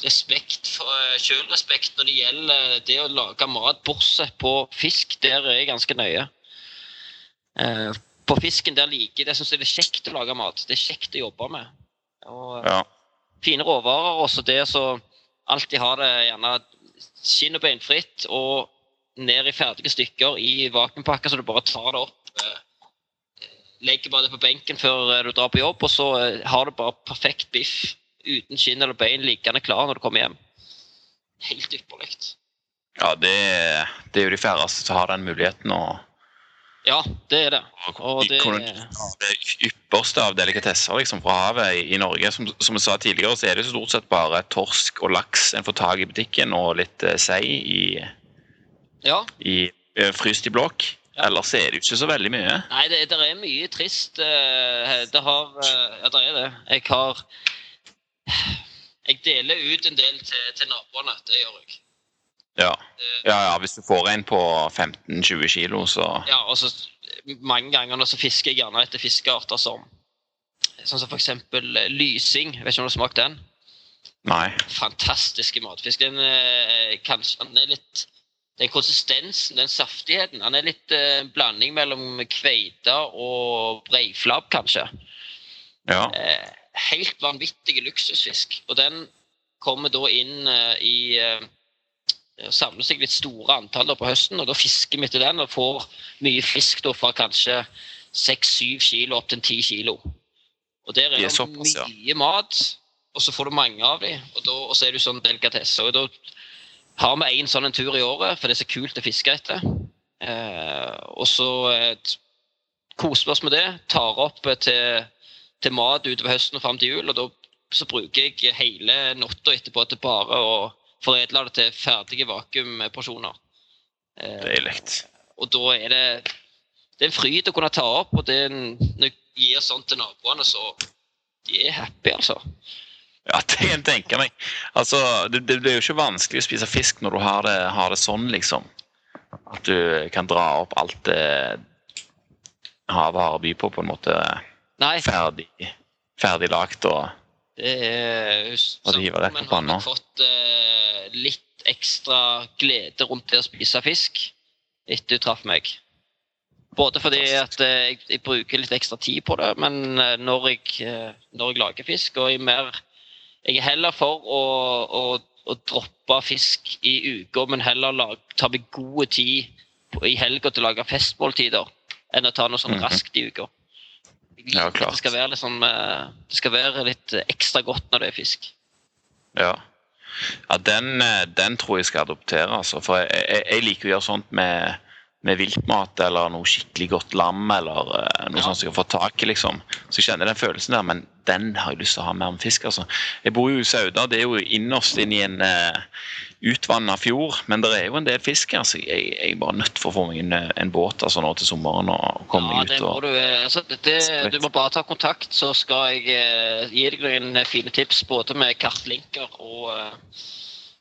respekt for sjølrespekt når det gjelder det å lage mat, bortsett på fisk. Der er jeg ganske nøye. Eh, på fisken der liker jeg det syns jeg det er kjekt å lage mat. Det er kjekt å jobbe med. Og, ja. Fine råvarer. Også det så alltid ha det gjerne skinn og beinfritt og ned i ferdige stykker i vakuumpakker, så du bare tar det opp. Uh, legger bare det på benken før eh, du drar på jobb, og så eh, har du bare perfekt biff uten skinn eller bein liggende klar når du kommer hjem. Helt ypperlig. Ja, det, det, er jo de færreste som har den muligheten. og ja, det er det. Og det, det ypperste av delikatesser liksom, fra havet i, i Norge. Som, som jeg sa tidligere, så er det stort sett bare torsk og laks en får tak i butikken, og litt uh, sei i, ja. i uh, fryst i blokk. Ellers er det jo ikke så veldig mye. Nei, det, det er mye trist. Eh, det har eh, Ja, det er det. Jeg har Jeg deler ut en del til, til naboene. Det gjør jeg. Ja. ja, ja, hvis du får en på 15-20 kilo, så Ja, og så mange ganger så fisker jeg gjerne etter fiskearter som Sånn som f.eks. lysing. Vet ikke om du har smakt den? Nei. fantastiske matfisk. Den, eh, kanskje, den er litt Den konsistensen, den saftigheten Han er litt eh, blanding mellom kveite og breiflabb, kanskje. Ja. Eh, helt vanvittig luksusfisk. Og den kommer da inn eh, i eh, Samler seg litt store antall på høsten, og da fisker vi til den og får mye fisk da fra kanskje 6-7 kilo opp til 10 kilo. Og der er det såpass, ja. mye mat, og så får du mange av dem, og, da, og så er du sånn delikatesse. Og da har vi én sånn en tur i året, for det er så kult å fiske etter. Eh, og så eh, koser vi oss med det, tar opp eh, til, til mat utover høsten og fram til jul, og da så bruker jeg hele natta etterpå til bare å foredle det til ferdige vakuumporsjoner. Eh, Deilig. og da er det det er en fryd å kunne ta opp, og det er en, når jeg gir sånt til naboene, så de er happy, altså. Ja, det kan jeg tenke meg. Altså, det, det blir jo ikke vanskelig å spise fisk når du har det, har det sånn, liksom. At du kan dra opp alt det havet har å by på, på en måte Nei, ferdig, ferdig lagt og det er hiver rett på panna. har fått uh, litt ekstra glede rundt det å spise fisk etter du traff meg. Både fordi at eh, jeg, jeg bruker litt ekstra tid på det, men eh, når jeg, når jeg lager fisk, og jeg er mer Jeg er heller for å, å, å droppe fisk i uka, men heller lag, ta meg god tid på, i helga til å lage festmåltider, enn å ta noe sånn Mhm. raskt i uka. Ja, klart. Det skal være litt, sånn, eh, det skal være litt ekstra godt når det er fisk. Ja. ja den, eh, den tror jeg skal adoptere, altså. For jeg, jeg, jeg liker å gjøre sånt med, med viltmat eller noe skikkelig godt lam eller eh, noe Ja. sånt som jeg har fått tak i, liksom. Så jeg kjenner den følelsen der, men den har jeg lyst til å ha mer med fisk, altså. Jeg bor jo i Sauda, det er jo innerst inne i en uh, utvanna fjord, men det er jo en del fisk her, så jeg, jeg er bare nødt for å få meg en, eh, en båt altså nå til sommeren og komme Ja, meg det ut må og du, eh, altså, det, du må bare ta kontakt, så skal jeg uh, gi deg noen eh, fine tips både med kartlinker og, uh,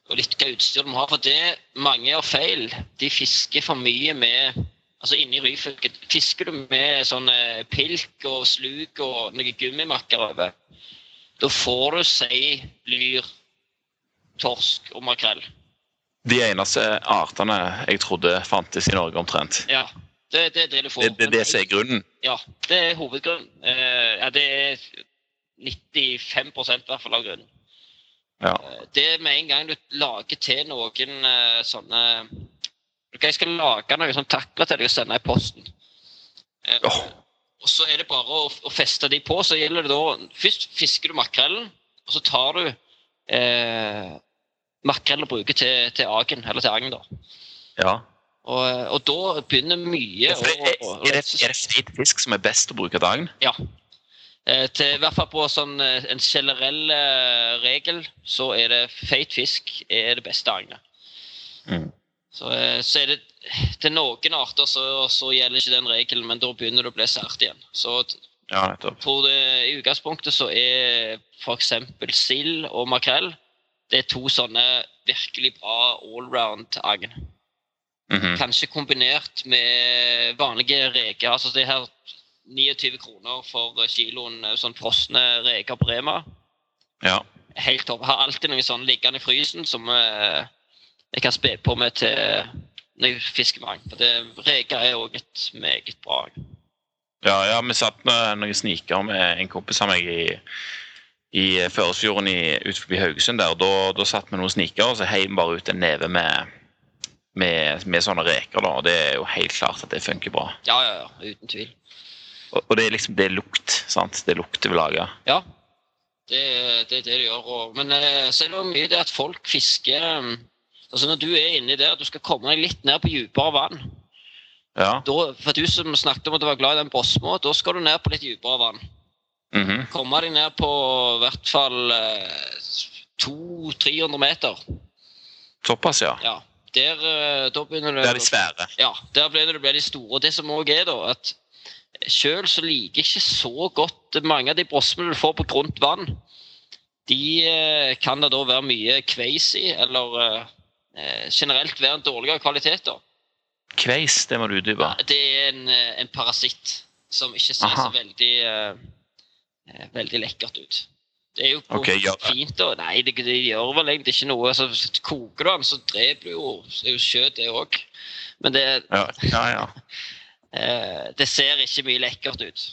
og litt hva utstyr du må ha. For det mange gjør feil. De fisker for mye med Altså Inni Ryfylke fisker du med sånn eh, pilk og sluk og noen gummimakker over. Da får du sei, lyr, torsk og makrell. De eneste artene jeg trodde fantes i Norge, omtrent. Ja, det, det er det du får. Det, det er det er grunnen. Ja, det er hovedgrunnen. Eh, ja, det er 95% i hvert fall av grunnen. Ja. Eh, det med en gang du lager til noen eh, sånne Jeg skal lage noe sånn takler til deg og sende i posten. Eh, Åh. Og så er det bare å, å feste de på. Så gjelder det da Først fisker du makrellen, og så tar du eh, makrell og bruker til, til agen, eller til agn. da. ja. Og, og da begynner mye det, å- å- er, det, er det feit fisk som er best å bruke til agen? Ja. Eh, til, I hvert fall på sånn, eh, en generell eh, regel så er det feit fisk er det beste agnet. Mm. Så, eh, så er det til noen arter så, så gjelder ikke den regelen, men da begynner det å bli sært igjen. Så Ja, tror det, i utgangspunktet så er f.eks. sild og makrell det er to sånne virkelig bra allround-agn. Mhm. Kanskje kombinert med vanlige reker. Altså det her 29 kroner for kiloen eh, sånn frosne reker på Rema. Ja. Helt topp. Har alltid noe sånn liggende i frysen som eh, jeg kan spe på med til når jeg fisker med agn. For det- Reker er òg et meget bra agn. Ja, ja, vi satt med noen sniker med en kompis av meg i, i Førdesfjorden i- Haugesund. der, og Da, da satt vi noen sniker, og så heiv vi bare ut en neve med, med, med sånne reker. da, og Det er jo helt klart at det funker bra. Ja, ja, ja. Uten tvil. Og, og det er liksom det er lukt. sant? Det er lukt vi lager. Ja. Det, det er det det gjør. Og, men selv så er det jo mye det at folk fisker eh, altså Når du er inni der, du skal komme deg litt ned på dypere vann. Ja. Da, for du som snakket om at du var glad i den Brosmo, da skal du ned på litt dypere vann. mhm. Komme deg ned på i hvert fall eh, 200-300 meter. Såpass, ja. Ja. Der, eh, da begynner du, Det er de svære. Ja, der begynner det å bli de store. Og det som òg er, da, at sjøl så liker jeg ikke så godt mange av de brosmene du får på grunt vann. De eh, kan det da være mye kveis i, eller eh, generelt være en dårligere kvalitet. da. Kveis, det må du utdype. Det er en, eh, en parasitt som ikke ser Aha. så veldig, eh, eh, veldig lekkert ut. Det er jo okay, ja. fint. da. Nei, det, det gjør vel egentlig ikke noe. Så koker du den, så dreper du jo så er jo kjøtt, det òg. Men det, Ja, ja. ja. eh, det ser ikke mye lekkert ut.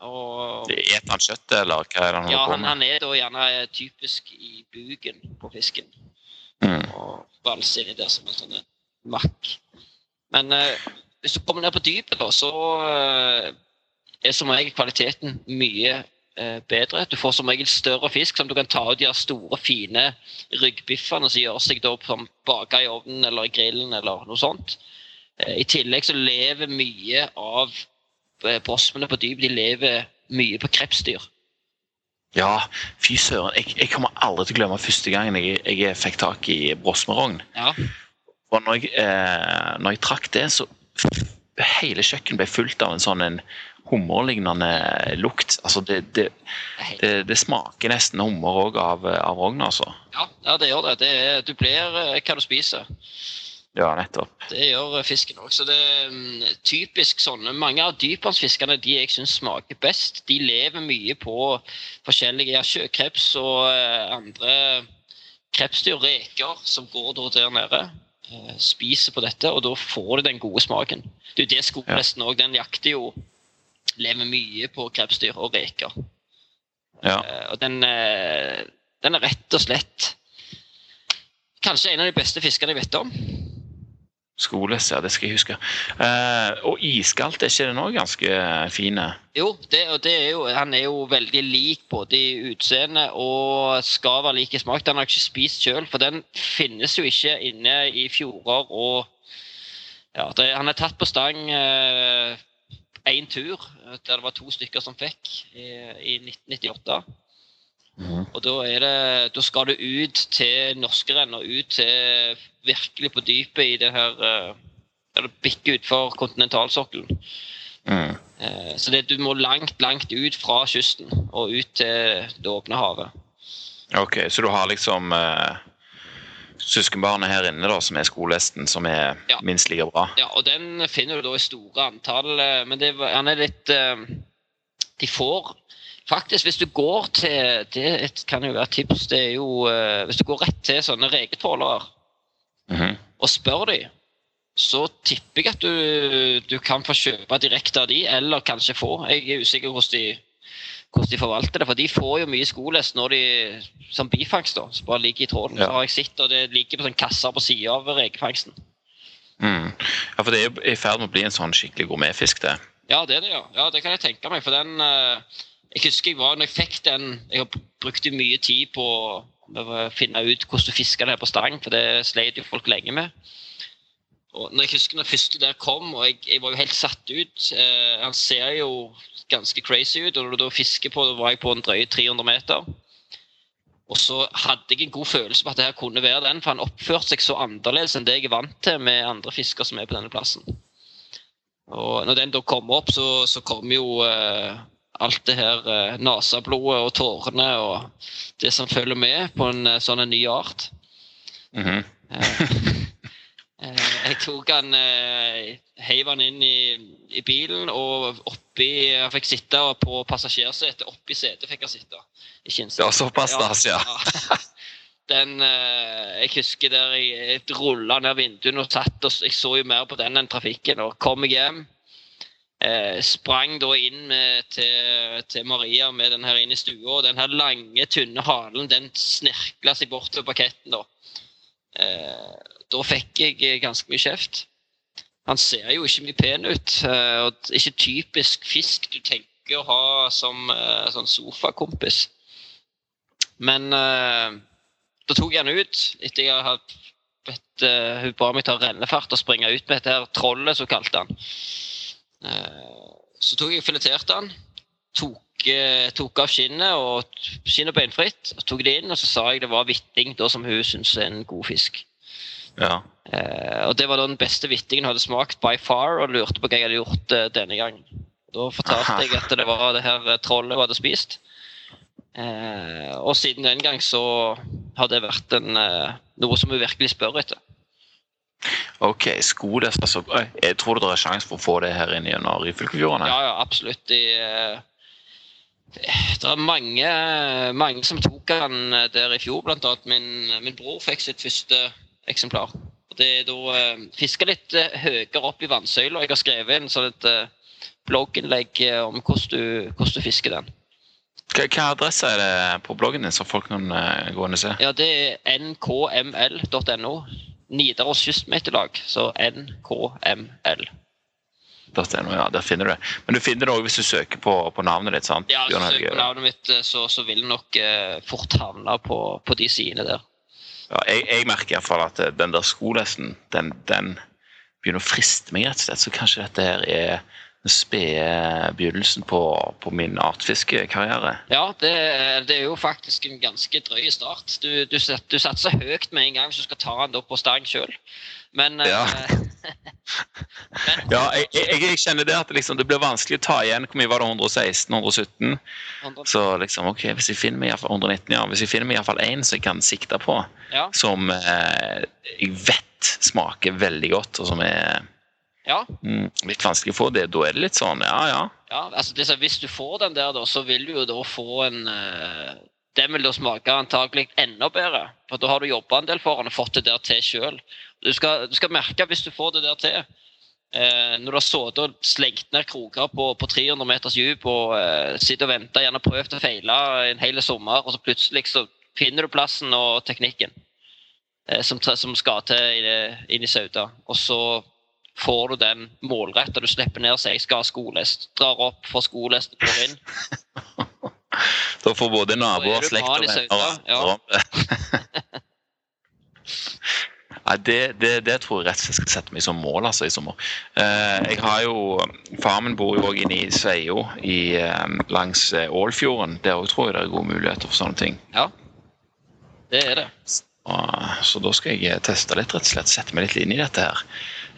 Og Eter han kjøttet, eller hva er det han ja, holder på han, han er da gjerne typisk i buken på fisken. Mm. og valse inni der som en sånn makk. Men eh, hvis du kommer ned på dypet, da, så eh, er som regel kvaliteten mye eh, bedre. Du får som regel større fisk som du kan ta ut de store, fine ryggbiffene som gjør seg da som baka i ovnen eller i grillen eller noe sånt. Eh, I tillegg så lever mye av eh, brosmene på dypet de lever mye på krepsdyr. Ja, fy søren. Jeg, jeg kommer aldri til å glemme første gangen jeg, jeg fikk tak i brosmerogn. Ja, Og når jeg, eh, når jeg trakk det, så hele kjøkkenet ble fullt av en sånn en hummerlignende lukt. Altså, det, det, det, det smaker nesten hummer òg av, av rogn, altså. ja, ja det gjør det. det er, du blir eh, hva du spiser. Ja, nettopp. Det gjør eh, fisken òg. Så det er mm, typisk sånne Mange av dypvannsfiskene de jeg syns smaker best, de lever mye på forskjellige ja, sjøkreps og eh, andre krepsdyr, reker, som går der nede. eh, Spiser på dette, og da får du den gode smaken. Det er jo det skolesten òg. Den jakter jo Lever mye på krepsdyr og reker. Ja. Og den, den er rett og slett kanskje en av de beste fiskene jeg vet om. Skoles, ja, det skal jeg huske. Eh, og iskaldt, er ikke det nå ganske fine? Jo, det, og det er jo, han er jo veldig lik både i utseende og skal være lik i smak. Den har jeg ikke spist sjøl, for den finnes jo ikke inne i fjorder og ja, det, Han er tatt på stang én tur, der det var to stykker som fikk i, i 1998. Mhm. Og da, det, da skal du ut til norskeren og ut til virkelig på dypet i det her Eller bikke du bikker utfor kontinentalsokkelen. Mm. Eh, Så det, du må langt, langt ut fra kysten og ut til det åpne havet. Ok, så du har liksom uh, søskenbarnet her inne da, som er skolesten, som er Ja. minst like bra? Ja, og den finner du da i store antall, eh, men det, han er litt uh, De får Faktisk, hvis du går til Det kan jo være tips. det er jo eh, Hvis du går rett til sånne reketrålere -hmm. og spør dem, så tipper jeg at du, du kan få kjøpe direkte av de, eller kanskje få. Jeg er usikker hvordan de, hvordan de forvalter det, for de får jo mye skolest når de, som bifangst, da, som bare ligger i trålen. Ja. Så har jeg sett, og det ligger på sånn kasser på sida av rekefangsten. Mm. Ja, for det er jo i ferd med å bli en sånn skikkelig gourmetfisk, det. Ja, det er det, ja. ja. Det kan jeg tenke meg, for den eh, Jeg husker jeg var når jeg fikk den Jeg har brukt mye tid på å finne ut hvordan du fisker det her på stang, for det sleit jo folk lenge med. Og når jeg husker når første der kom, og jeg, jeg var jo helt satt ut eh, Han ser jo ganske crazy ut, og når du da fisker på, da var jeg på en drøye 300 meter. Og så hadde jeg en god følelse på at det her kunne være den, for han oppførte seg så annerledes enn det jeg er vant til med andre fisker som er på denne plassen. Og når den da kommer opp, så, så kommer jo eh, alt det her eh, naseblodet og tårene og det som følger med på en eh, sånn en ny art. Mm -hmm. eh, jeg tok han eh, Heiv han inn i, i bilen, og oppi Jeg fikk sitte på passasjersetet. Oppi setet fikk jeg sitte. Skinnsetet. Ja, såpass stas, ja. Den eh, Jeg husker der jeg, jeg rulla ned vinduene og satt og Jeg så jo mer på den enn trafikken. Og kom jeg hjem. Eh, sprang da inn med, til, til Maria med den her inn i stua. Og den her lange, tynne halen den snirkla seg bort til parketten. Da eh, Da fikk jeg eh, ganske mye kjeft. Han ser jo ikke mye pen ut. eh, og ikke typisk fisk du tenker å ha som eh, sånn sofakompis. Men eh, da tok jeg han ut etter jeg hadde bedt Hun ba meg ta rennefart og springe ut med dette her trollet, så kalte han. Eh, så tok jeg fileterte den. Tok, eh, tok av skinnet og skinnet beinfritt. og Tok det inn, og så sa jeg det var hvitting, som hun syns er en god fisk. Ja. Eh, og Det var da den beste hvittingen hun hadde smakt by far, og lurte på hva jeg hadde gjort denne gangen. Da fortalte Aha. jeg at det var det her trollet hun hadde spist. Eh, og siden den gang så har det vært en, noe som hun virkelig spør etter. Ok, skoles, altså. Jeg tror det er sjanse for å få det her inn gjennom Ryfylkefjordene. Ja, ja, absolutt. De, eh, Det er mange, mange som tok den der i fjor, annet min, min bror fikk sitt første eksemplar. Og det er da eh, fiska litt eh, høyere opp i vannsøyla. Jeg har skrevet inn sånn et eh, blogginnlegg eh, om hvordan du, hvordan du fisker den. Hva, hva adresse er det på bloggen din, så folk kan eh, gå inn og se? Ja, det er nkml.no. Nidaros Kystmeterlag, Så nkml. .no, ja, der finner du det. Men du finner det òg hvis du søker på, på navnet ditt, sant? Ja, hvis du søker på navnet mitt, eh, så, så vil det nok eh, fort havne på, på de sidene der. Ja, jeg, jeg merker iallfall at eh, den der skolesten, den, den begynner å friste meg, rett og slett. Så kanskje dette her er den spede begynnelsen på, på min artfiskekarriere. Ja, det, det er jo faktisk en ganske drøy start. Du, du, du satser høyt med en gang hvis du skal ta den opp på stang sjøl. Men Ja. men Ja, jeg, jeg, jeg kjenner det at liksom, det blir vanskelig å ta igjen. Hvor mye var det? 116? 117? 100 Så liksom, ok, hvis jeg finner meg i fall 119, ja. Hvis jeg finner meg i hvert fall én som jeg kan sikte på, ja, som eh, jeg vet smaker veldig godt, og som er ja, mm, litt vanskelig å få, det, da er det litt sånn, ja ja. ja. Altså, det, hvis du får den der, da, så vil du jo da få en uh, Den vil da smake antagelig enda bedre. For da har du jobba en del for den og fått det der til sjøl. Du, du skal merke hvis du får det der til. Eh, når du har sittet og slengt ned kroker på, på 300 meters dyp og eh, sitter og venter, gjerne prøvd og feila en hel sommer, og så plutselig så finner du plassen og teknikken eh, som, som skal til inn i- inn i Sauda. Og så får du den målretta. Du slipper ned seg, skal ha skolest. Drar opp for skolest, går inn. Da får både naboer, er slekt og venner ja. ja. det. Det, det, tror jeg rett og slett skal sette meg som mål altså, i sommer. Eh, jeg har jo, Faren min bor jo også inne i Sveio i, eh, langs eh, Ålfjorden. Der òg tror jeg det er gode muligheter for sånne ting. Ja, det er det. Så, så da skal jeg teste litt, rett og slett. Sette meg litt inn i dette her.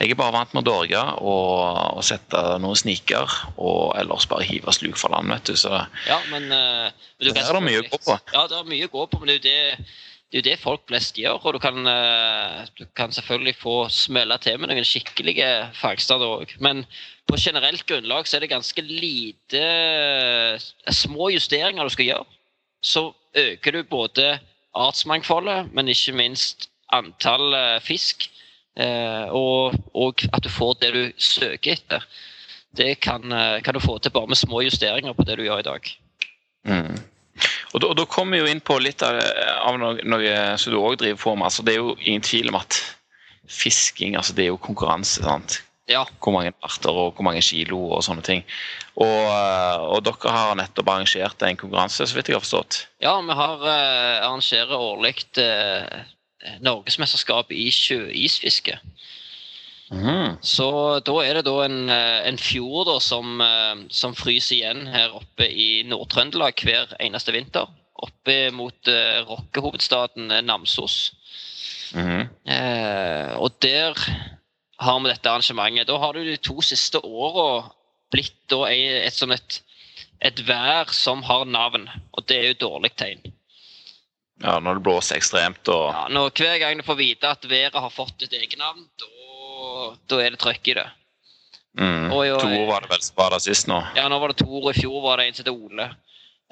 Jeg er bare vant med å dorge og, og sette noen sniker, og ellers bare hive sluk for land, vet du. Så Ja, men, uh, men du Der er det mye å gå på. Ja, det er mye å gå på, men det er jo det, det, er det folk flest gjør. Og du kan, uh, du kan selvfølgelig få smelle til med noen skikkelige fagstader òg. Men på generelt grunnlag så er det ganske lite uh, små justeringer du skal gjøre. Så øker du både artsmangfoldet, men ikke minst antall fisk. Eh, Og, og at du får det du søker etter. Det kan, eh, kan du få til bare med små justeringer på det du gjør i dag. Mm. Og, da, og da kommer vi jo inn på litt av, av noe, noe som du òg driver på med. Altså, det er jo ingen tvil om at fisking altså, det er jo konkurranse. sant? Ja, Hvor mange arter og hvor mange kilo og sånne ting. Og, eh, og dere har nettopp arrangert en konkurranse, så vidt jeg har forstått. ja vi har uh, arrangerer årlig eh, norgesmesterskap i sjøisfiske. Mm. Så da er det da en, eh, en fjord da, som, eh, som fryser igjen her oppe i Nord-Trøndelag hver eneste vinter. Oppe mot eh, rockehovedstaden eh, Namsos. Mm. Eh, og der har vi dette arrangementet. Da har det de to siste åra blitt da et, et sånn et, et vær som har navn, og det er jo dårlig tegn. Ja, når det blåser ekstremt og Ja, når Hver gang du får vite at været har fått et egennavn, da, er det trøkk i det. mm. Oi, oi. To år var det vel som var der sist nå. Ja, nå var det to år, i fjor var det en som het Ole.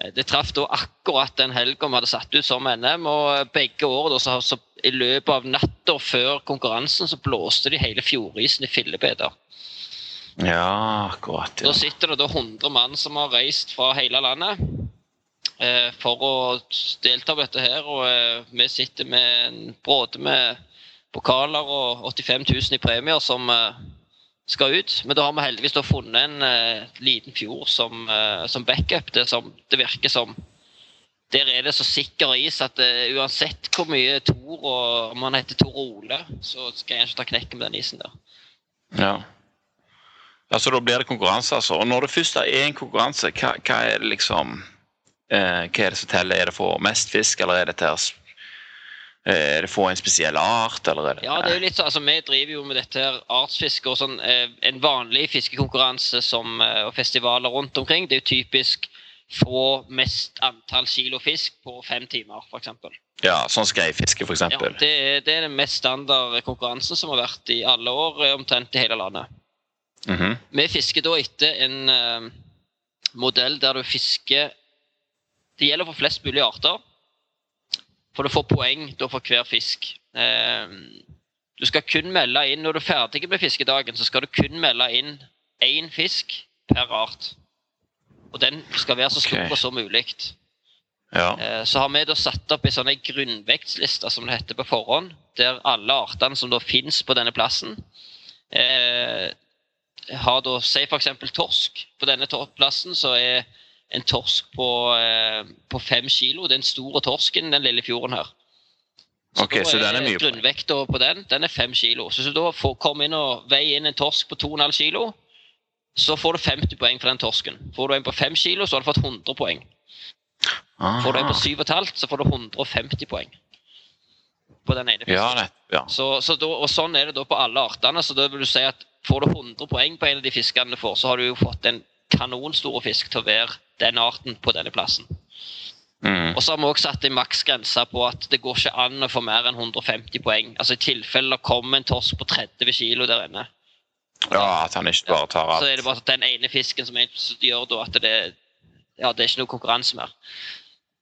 Eh, Det traff da akkurat den helga vi hadde satt ut som NM, og begge år da, så, så i løpet av natta før konkurransen så blåste de hele fjordisen i fillebiter. Ja, akkurat. Da sitter det da 100 mann som har reist fra hele landet eh, for å delta på dette her, og eh, vi sitter med en bråde med pokaler og 85 000 i premier som eh, skal ut. Men da har vi heldigvis da funnet en eh, liten fjord som, eh, som backup. Det, som, det virker som Der er det så sikker is at eh, uansett hvor mye Tor og om han heter Tor Ole, så skal jeg ikke ta knekken med den isen der. Ja. ja. Så da blir det konkurranse, altså. Og når det først er en konkurranse, hva, hva er det liksom eh, Hva er det som teller? Er det for mest fisk, eller er det til eh, Er det for en spesiell art, eller er det Ja, det er jo litt så, altså Vi driver jo med dette her artsfiske og sånn. Eh, en vanlig fiskekonkurranse som, eh, og festivaler rundt omkring, det er jo typisk få mest antall kilo fisk på fem timer, f.eks. Ja, sånn skreifiske, for Ja, det, det er den mest standard konkurransen som har vært i alle år, omtrent i hele landet. Mhm. Vi fisker da etter en uh, modell der du fisker Det gjelder for flest mulig arter. For du får poeng da for hver fisk. Eh, du skal kun melde inn Når du er ferdig med fiskedagen, så skal du kun melde inn én fisk per art. Og den skal være så stor okay. som mulig. Ja. Eh, Så har vi da satt opp en sånn grunnvektsliste som det heter på forhånd, der alle artene som da finnes på denne plassen, eh, har da Si f.eks. torsk. På denne plassen så er en torsk på, eh, på fem kilo. Den store torsken, den lille fjorden her. Ok, så den er mye. Grunnvekta på den den er fem kilo. Så hvis du da får, inn og veier inn en torsk på 2,5 kilo, så får du 50 poeng for den torsken. Får du en på 5 kilo, så har du fått 100 poeng. Får du en på Aha. 7,5, så får du 150 poeng. På den ene fisken. Ja, det, ja. Så, så da, og sånn er det da på alle artene. Så da vil du si at får du 100 poeng på en av de fiskene du får, så har du jo fått en kanonstor fisk til å være den arten på denne plassen. Mm. Og så har vi også satt en maksgrense på at det går ikke an å få mer enn 150 poeng. Altså i tilfelle det kommer en torsk på 30 kilo der inne, ja, at han ikke bare tar alt. så er det bare at den ene fisken som, gjør da at det, ja, det er ikke noe konkurranse mer.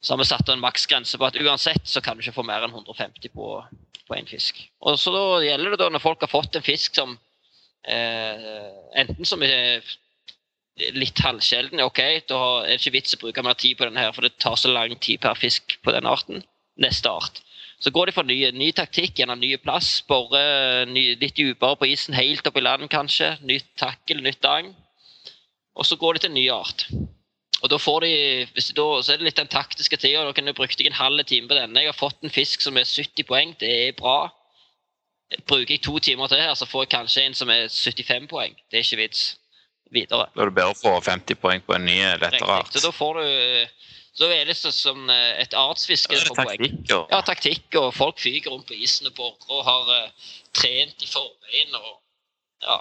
Så har vi satt en maksgrense på at uansett så kan du ikke få mer enn 150 på, på en fisk. Og så da gjelder det da når folk har fått en fisk som eh, enten som er litt halvsjelden, ok, da er det ikke vits å bruke mer tid på denne her, for det tar så lang tid per fisk på den arten. Neste art. Så går de for ny, ny taktikk, gjennom ny plass, bore litt dypere på isen, helt opp i land kanskje, nytt takkel, nytt agn. Og så går de til en ny art. Og da får de, hvis da, så er det litt den taktiske tida. Da kan du bruke en halv time på denne. Jeg har fått en fisk som er 70 poeng. Det er bra. Bruker jeg to timer til her, så får jeg kanskje en som er 75 poeng. Det er ikke vits videre. Da er det bedre å få 50 poeng på en ny, lettere art. Så da får du Så er det som eh, et artsfiske på taktikk og Ja, taktikk, og folk fyker rundt på isen og borer og har uh, trent i forveien og ja,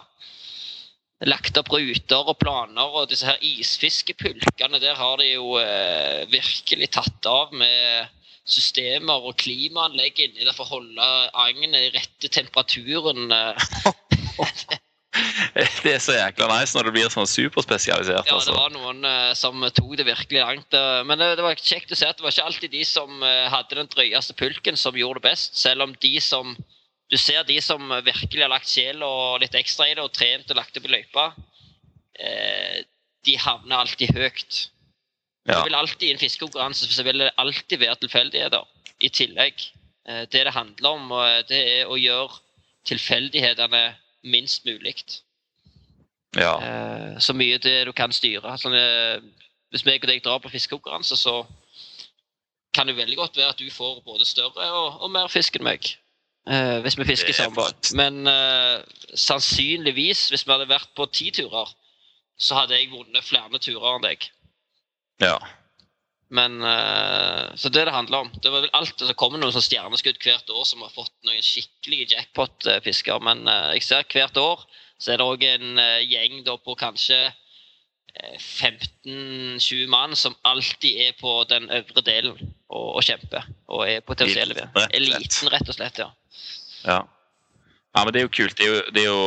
lagt opp ruter og planer. Og disse her isfiskepulkene, der har de jo uh, virkelig tatt av med systemer og klimaanlegg inni der for å holde agnet i rette temperaturen. eh. Det er så jækla nice når det blir sånn superspesialisert. Ja, det altså. var noen uh, som tok det virkelig langt. Uh, men det, det var kjekt å se at det var ikke alltid de som uh, hadde den drøyeste pulken, som gjorde det best. Selv om de som Du ser de som virkelig har lagt sjel og litt ekstra i det, og trent og lagt opp i løypa, de havner alltid høyt. Ja. Det vil alltid I en fiskekonkurranse så vil det alltid være tilfeldigheter i tillegg. Det det handler om, det er å gjøre tilfeldighetene minst mulig. ja. Eh, så mye det du kan styre. Sånn, eh, hvis meg og deg drar på fiskekonkurranse, så kan det veldig godt være at du får både større og, og mer fisk enn meg. Eh, hvis vi fisker er sammen. Men eh, sannsynligvis, hvis vi hadde vært på ti turer, så hadde jeg vunnet flere turer enn deg. ja. Men eh, Så det det handler om. Det var vel alt, det kommer noen stjerneskudd hvert år som har fått noen skikkelige jackpot-fisker. Men eh, jeg ser hvert år så er det òg en eh, gjeng på kanskje eh, 15-20 mann som alltid er på den øvre delen og, og kjemper. Og er potensielle Eliten, rett og slett. Ja. Ja. ja, men det er jo kult. Det er jo det, er jo,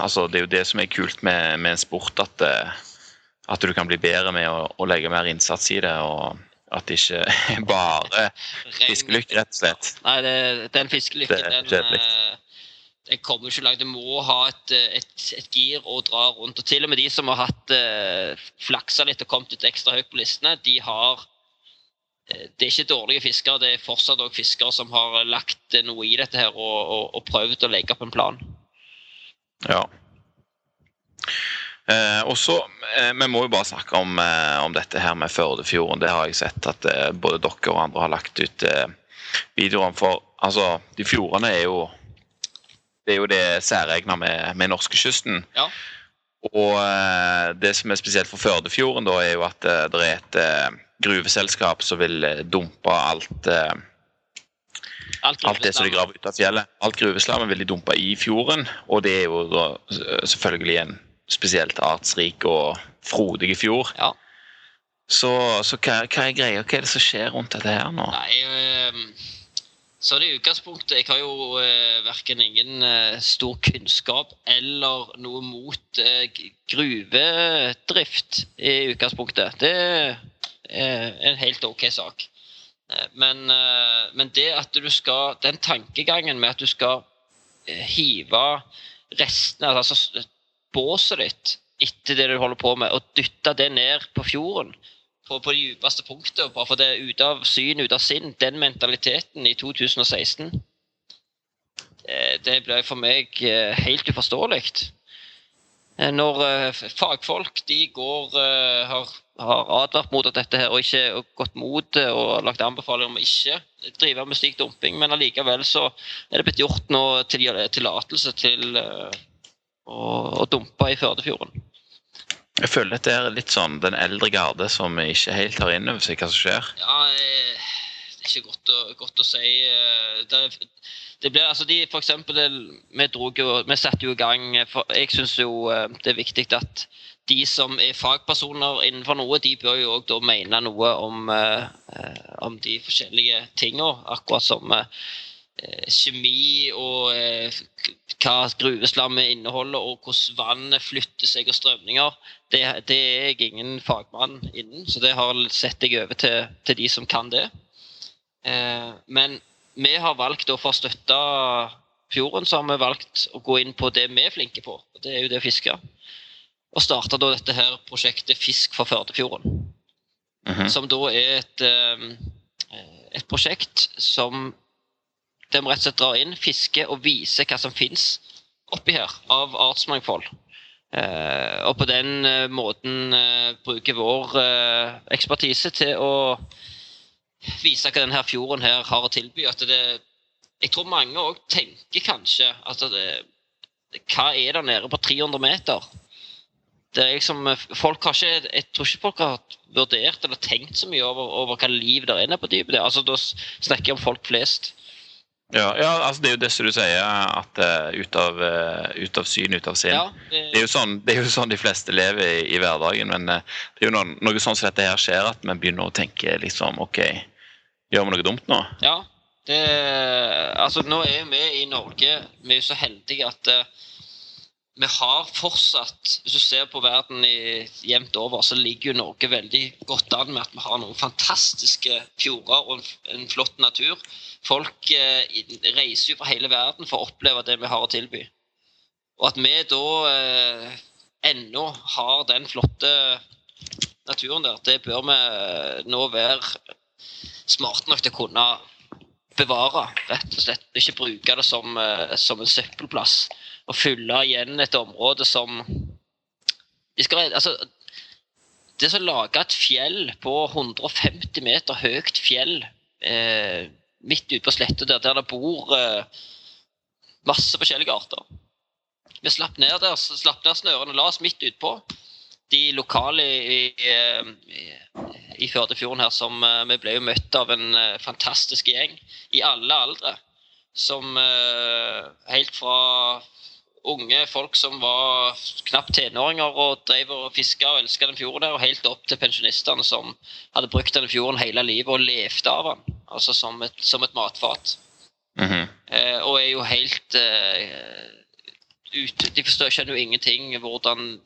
altså, det, er jo det som er kult med, med en sport, at, at du kan bli bedre med å, å legge mer innsats i det. og at det ikke er bare fiskelykke, rett og slett. Nei, det, den fiskelykken, Det er den, eh, den kommer ikke langt. Du må ha et, eh, et, et gir å dra rundt. Og til og med de som har hatt uh, flaksa litt og kommet litt ekstra høyt på listene, de har eh, Det er ikke dårlige fiskere, det er fortsatt også fiskere som har lagt eh, noe i dette her og, og, og prøvd å legge opp en plan. Ja. Eh, og så, eh, Vi må jo bare snakke om, eh, om dette her med Førdefjorden. Det har jeg sett at eh, både dere og andre har lagt ut eh, videoer om. For altså, de fjordene er jo det er jo det særegne med, med norskekysten. Ja. Og eh, det som er spesielt for Førdefjorden, da, er jo at det er et gruveselskap som vil dumpe alt Alt, Alt det som de graver ut av fjellet. Alt gruveslammet vil de dumpe i fjorden, og det er jo da selvfølgelig en spesielt artsrik og frodig fjord. Ja. Så, så hva, hva er greia? Hva er det som skjer rundt dette her nå? Nei, ehm, så det i utgangspunktet Jeg har jo eh, verken ingen eh, stor kunnskap eller noe mot eh, gruvedrift i utgangspunktet. Det er en helt OK sak. Eh, men, eh, men, det at du skal Den tankegangen med at du skal eh, hive restene, altså båset ditt, etter det du holder på med, og dytte det ned på fjorden på, på det dypeste punktet, bare for det er ute av syn, ute av sinn, den mentaliteten i 2016 det ble for meg helt uforståelig. Når fagfolk de går har har advart mot at dette her, og ikke gått mot det og lagt anbefaling om å ikke drive med slik dumping. Men allikevel så er det blitt gjort nå tillatelse til uh, å, og dumpa i Førdefjorden. Jeg føler at det er litt sånn den eldre garde som ikke helt tar inn over seg hva som skjer. Ja, eh, det er ikke godt å, godt å si. Eh, det, det ble, altså de, for eksempel, vi, jo, vi satte jo i gang for Jeg syns jo det er viktig at de som er fagpersoner innenfor noe, de bør jo òg mene noe om, eh, om de forskjellige tingene. Akkurat som eh, kjemi og eh, hva gruveslammet inneholder, og hvordan vannet flytter seg og strømninger. Det, det, er jeg ingen fagmann innen, så det har setter jeg over til, til, de som kan det. Eh, men vi har valgt å få støtte fjorden, så har vi valgt å gå inn på det vi er flinke på. og Det er jo det å fiske og starta da dette her prosjektet Fisk for Førdefjorden. Mm -hmm. Som da er et, eh, et prosjekt som der må rett og slett dra inn, fiske og vise hva som fins oppi her av artsmangfold. Uh, og på den uh, måten bruker vår ekspertise til å vise hva denne fjorden her har å tilby. At det, jeg tror mange òg tenker kanskje at det, hva er der nede på 300 meter? det er liksom, folk har ikke, Jeg tror ikke folk har vurdert eller tenkt så mye over, over hva liv der er på dypet. Altså, da snakker jeg om folk flest. Ja, ja, altså det er jo det som du sier, at uh, ut, av, uh, ut, av, syn, ut av sinn. Ja, det... Det, er sånn, det, er jo sånn, de fleste lever i, i hverdagen. Men uh, det er jo noe, noe sånn som dette her skjer, at vi begynner å tenke liksom OK, gjør vi noe dumt nå? Ja. Det, altså nå er vi i Norge vi er jo så heldige at vi har fortsatt Hvis du ser på verden jevnt over, så ligger jo Norge veldig godt an med at vi har noen fantastiske fjorder og en, en flott natur. Folk eh, reiser jo fra hele verden for å oppleve det vi har å tilby. Og at vi da eh, ennå har den flotte naturen der, det bør vi eh, nå være smarte nok til å kunne bevare, rett og slett. Ikke bruke det som, eh, som en søppelplass Og fylle igjen et område som de skal, altså, Det å lage et fjell på 150 meter høyt fjell eh, midt ute på sletta der, der det bor eh, masse forskjellige arter Vi slapp ned der, slapp ned snørene, la oss midt utpå. De lokale i, i, i Førdefjorden her som eh, Vi ble jo møtt av en eh, fantastisk gjeng i alle aldre. Som eh, helt fra unge folk som var knapt tenåringer og drev og fiska og elska den fjorden der, og helt opp til pensjonistene som hadde brukt den fjorden hele livet og levde av den, altså som et, som et matfat. Mm -hmm. eh, og er jo helt eh, ut, De forstår, skjønner jo ingenting hvordan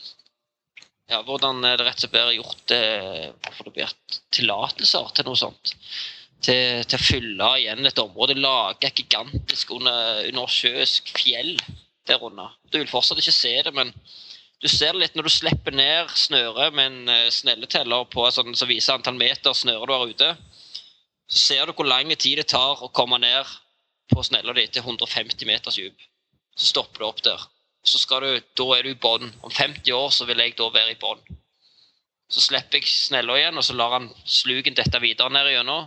ja, hvordan det rett og slett blir gjort eh, hvorfor det blir tillatelser til noe sånt. Til, til, å fylle igjen et område, lage et gigantisk under, undersjøisk fjell der under. Du vil fortsatt ikke se det, men du ser det litt når du slipper ned snøret med en uh, snelleteller på, sånn, som viser antall meter snøre du har ute. Så ser du hvor lang tid det tar å komme ned på snella di til 150 meters dyp. Så stopper du opp der. Så skal du, da er du i bånn. Om 50 år så vil jeg da være i bånn. Så slipper jeg snella igjen, og så lar han sluken dette videre ned igjennom.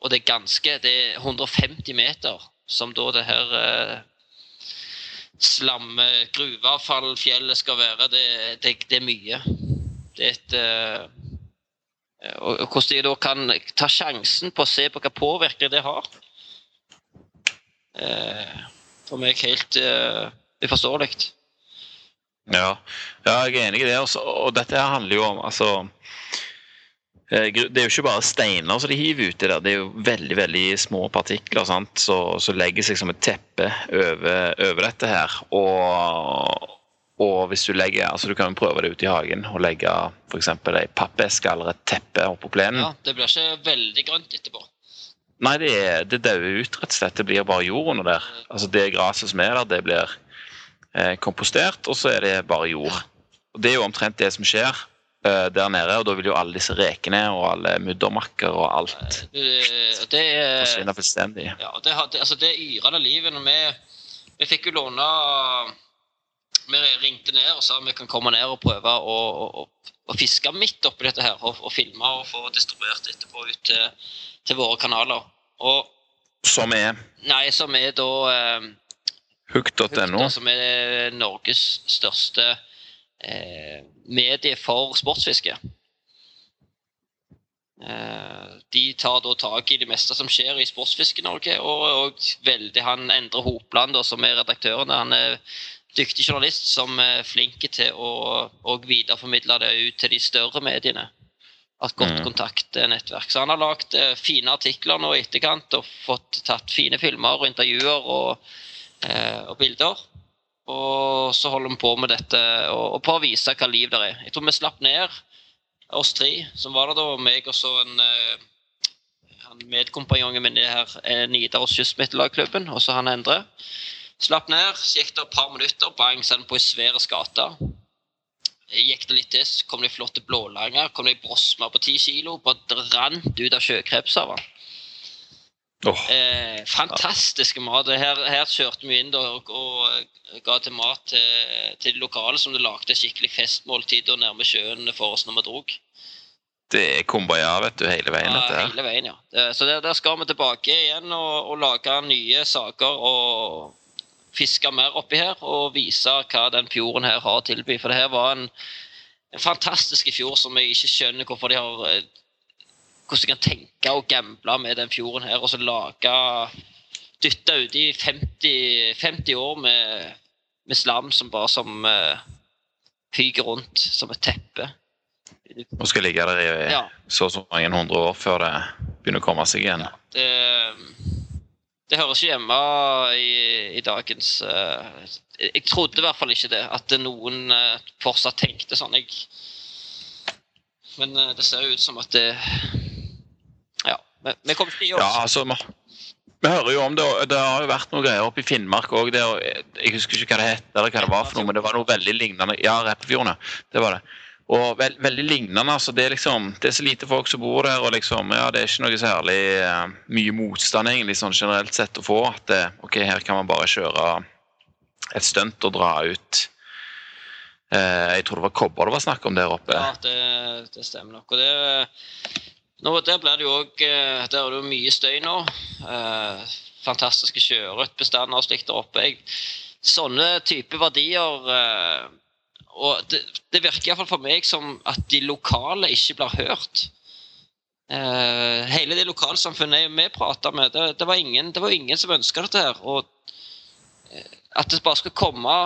Og det er ganske Det er 150 meter som da det her eh, slamme gruveavfallfjellet skal være, det, det, det, er mye. Det er et eh, og, og hvordan de da kan ta sjansen på å se på hva påvirkning det har. Uh, for meg helt uh, uforståelig. Ja. ja, jeg er enig i det. Også. Og dette her handler jo om altså Eh, det er jo ikke bare steiner som de hiver uti der, det er jo veldig veldig små partikler som legger seg som et teppe over, over dette her. Og, Og hvis du legger, altså du kan jo prøve det ute i hagen og legge f.eks. ei pappeske eller et teppe oppå plenen. Ja, Det blir ikke veldig grønt etterpå. Nei, det, er- det dauer ut, rett og slett. Det blir bare jord under der. Altså Det gresset som er der, det blir eh, kompostert, og så er det bare jord. Og Det er jo omtrent det som skjer eh, der nede, og da vil jo alle disse rekene og alle muddermakker og alt Eh, Det forsvinne fullstendig. Ja, det, det, altså det yrende livet når vi, vi fikk jo låne Vi ringte ned og sa vi kan komme ned og prøve å, å, å fiske midt oppi dette her. Og, og filme og få distribuert etterpå ut til, til våre kanaler. Og Som er nei, som er da eh, hook.no. Som er Norges største eh, medie for sportsfiske. Eh, de tar da tak i det meste som skjer i Sportsfiske-Norge. Og, og veldig han Endre Hopland, da, som er redaktøren, han er dyktig journalist som er flink til å og videreformidle det ut til de større mediene. Et godt Mm. kontaktnettverk. Så han har lagd eh, fine artikler nå i etterkant og fått tatt fine filmer og intervjuer og, eh, og bilder. Og så holder vi på med dette og, og på å vise hva liv det er. Jeg tror vi slapp ned, oss tre, som var der da, meg og så en eh, han medkompanjongen min her Nidaros kystmidtellagklubben, og så han Endre. Slapp ned, så gikk det et par minutter, bang, så er den på ei svær gate. Gikk det litt så kom det flotte blålanger, kom det ei brosme på ti kilo, bare rant ut av sjøkreps av den. Oh. Eh, fantastiske mat. Her, her kjørte vi inn og, og ga til mat til, til de lokale som det lagde skikkelig festmåltid og nærme sjøen for oss når vi drog. det er kumbaya, vet du, hele veien. Ja, dette hele veien, ja. Så der, der skal vi tilbake igjen og, og lage nye saker og fiske mer oppi her og vise hva den fjorden her har å tilby. For det her var en, en fantastisk fjord som jeg ikke skjønner hvorfor de har eh, Hvordan de kan tenke og gamble med den fjorden her, og så lage Dytte uti 50, 50 år med, med slam som bare som uh, fyker rundt som et teppe. Og skal ligge der i Ja. så og så mange hundre år før det begynner å komme seg igjen. Ja, det, det høres ikke hjemme i, i dagens uh, Jeg trodde i hvert fall ikke det, at noen uh, fortsatt tenkte sånn. Jeg, men uh, det ser jo ut som at det Ja. Vi, vi kommer ikke til å oss. Ja, altså, vi, vi hører jo om det, og det har jo vært noe greier oppe i Finnmark òg. Jeg husker ikke hva det het, eller hva det var for noe, men det var noe veldig lignende. Ja, Repfjordene. Det var det. Og veld, veldig lignende. altså Det er liksom, det er så lite folk som bor der, og liksom, ja, det er ikke noe særlig uh, mye motstand egentlig sånn generelt sett å få. At det, ok, her kan man bare kjøre et stunt og dra ut uh, Jeg tror det var kobber det var snakk om der oppe. Ja, det, det stemmer nok. Og det, nå, der blir det jo òg Der er det jo mye støy nå. Eh, fantastiske sjøørretbestander og slikt der oppe. Jeg, sånne type verdier eh, Og det, det virker iallfall for meg som at de lokale ikke blir hørt. Eh, hele det lokalsamfunnet vi prata med, det, det, var ingen, det var ingen som ønska dette her. Og eh, at det bare skal komme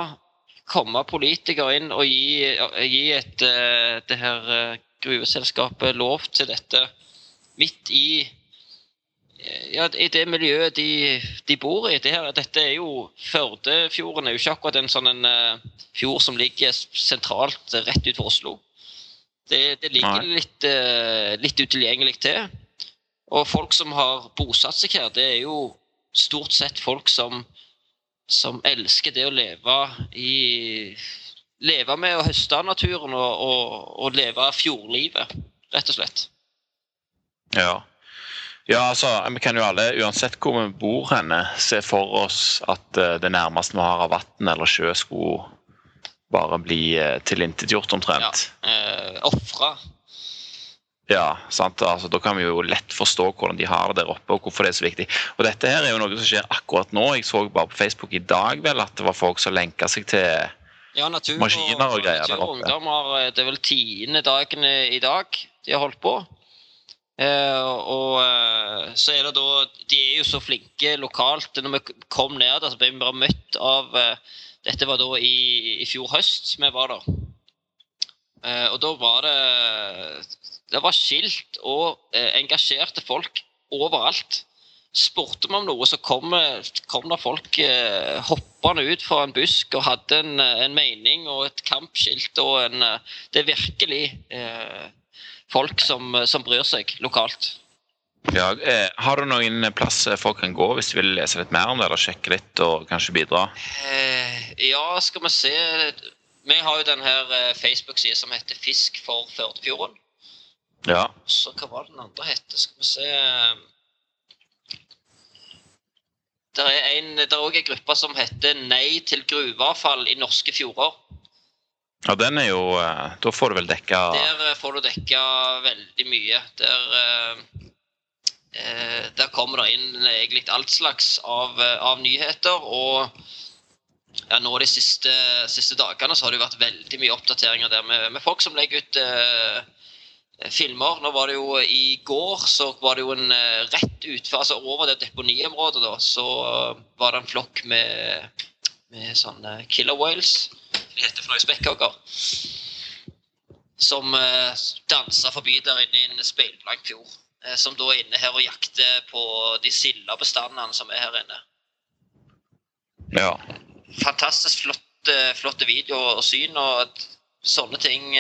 komme politikere inn og gi, gi et, eh, det her eh, gruveselskapet lov til dette midt i ja, i det miljøet de, de bor i. Det her, dette er jo Førdefjorden er jo ikke akkurat en sånn en, uh, fjord som ligger sentralt eh, rett utenfor Oslo. Det, det ligger litt, uh, litt utilgjengelig til. Og folk som har bosatt seg her, det er jo stort sett folk som som elsker det å leve i Leve med å høste av naturen og, og, og leve fjordlivet, rett og slett. Ja. Ja, altså, vi kan jo alle, uansett hvor vi bor henne, se for oss at eh, det nærmeste vi har av vann eller sjø, skulle bare bli uh, tilintetgjort omtrent. Eh, Ofra. Ja, sant? Altså, Da kan vi jo lett forstå hvordan de har det der oppe, og hvorfor det er så viktig. Og Dette her er jo noe som skjer akkurat nå. Jeg så bare på Facebook i dag vel at det var folk som lenka seg til Ja, natur Maskiner og greier der natur og oppe. ungdom har eh, Det er vel tiende dagen i dag de har holdt på. Eh, og eh, så er det da De er jo så flinke lokalt. Når vi kom ned der, så ble vi bare møtt av eh, Dette var da i, i fjor høst vi var der. Og da var det Det var skilt og engasjerte folk overalt. spurte vi om noe, så kom, kom det folk eh, hoppende ut fra en busk og hadde en, en mening og et kampskilt. og en, Det er virkelig eh, folk som, som, bryr seg lokalt. Ja, eh, Har du noen plass folk kan gå hvis de vil lese litt mer om det, eller sjekke litt og kanskje bidra? Eh, ja, skal vi se Vi har jo denne eh, Facebook-sida som heter Fisk for Førdefjorden. Ja. Så hva var den andre hette? Skal vi se det er en, er også en gruppe som heter Nei til gruveavfall i norske fjorder. Ja, den er jo eh, Da får du vel dekka Der eh, får du dekka veldig mye. Der, eh, der kommer det inn egentlig alt slags av, av nyheter. Og ja, nå de siste, siste, dagene så har det jo vært veldig mye oppdateringer der med, med folk som legger ut eh, filmer. Nå var det jo I går så var det jo en rett utfor, altså over det deponiområdet, da, så var det en flokk med, med sånne killer whales. Heter for noe spekkhogger. Som uh, dansa forbi der inne i en speilblank fjord. Uh, som da er inne her og jakter på de silda bestandene som er her inne. Ja. Fantastisk flotte, flotte videoer og syn, og sånne ting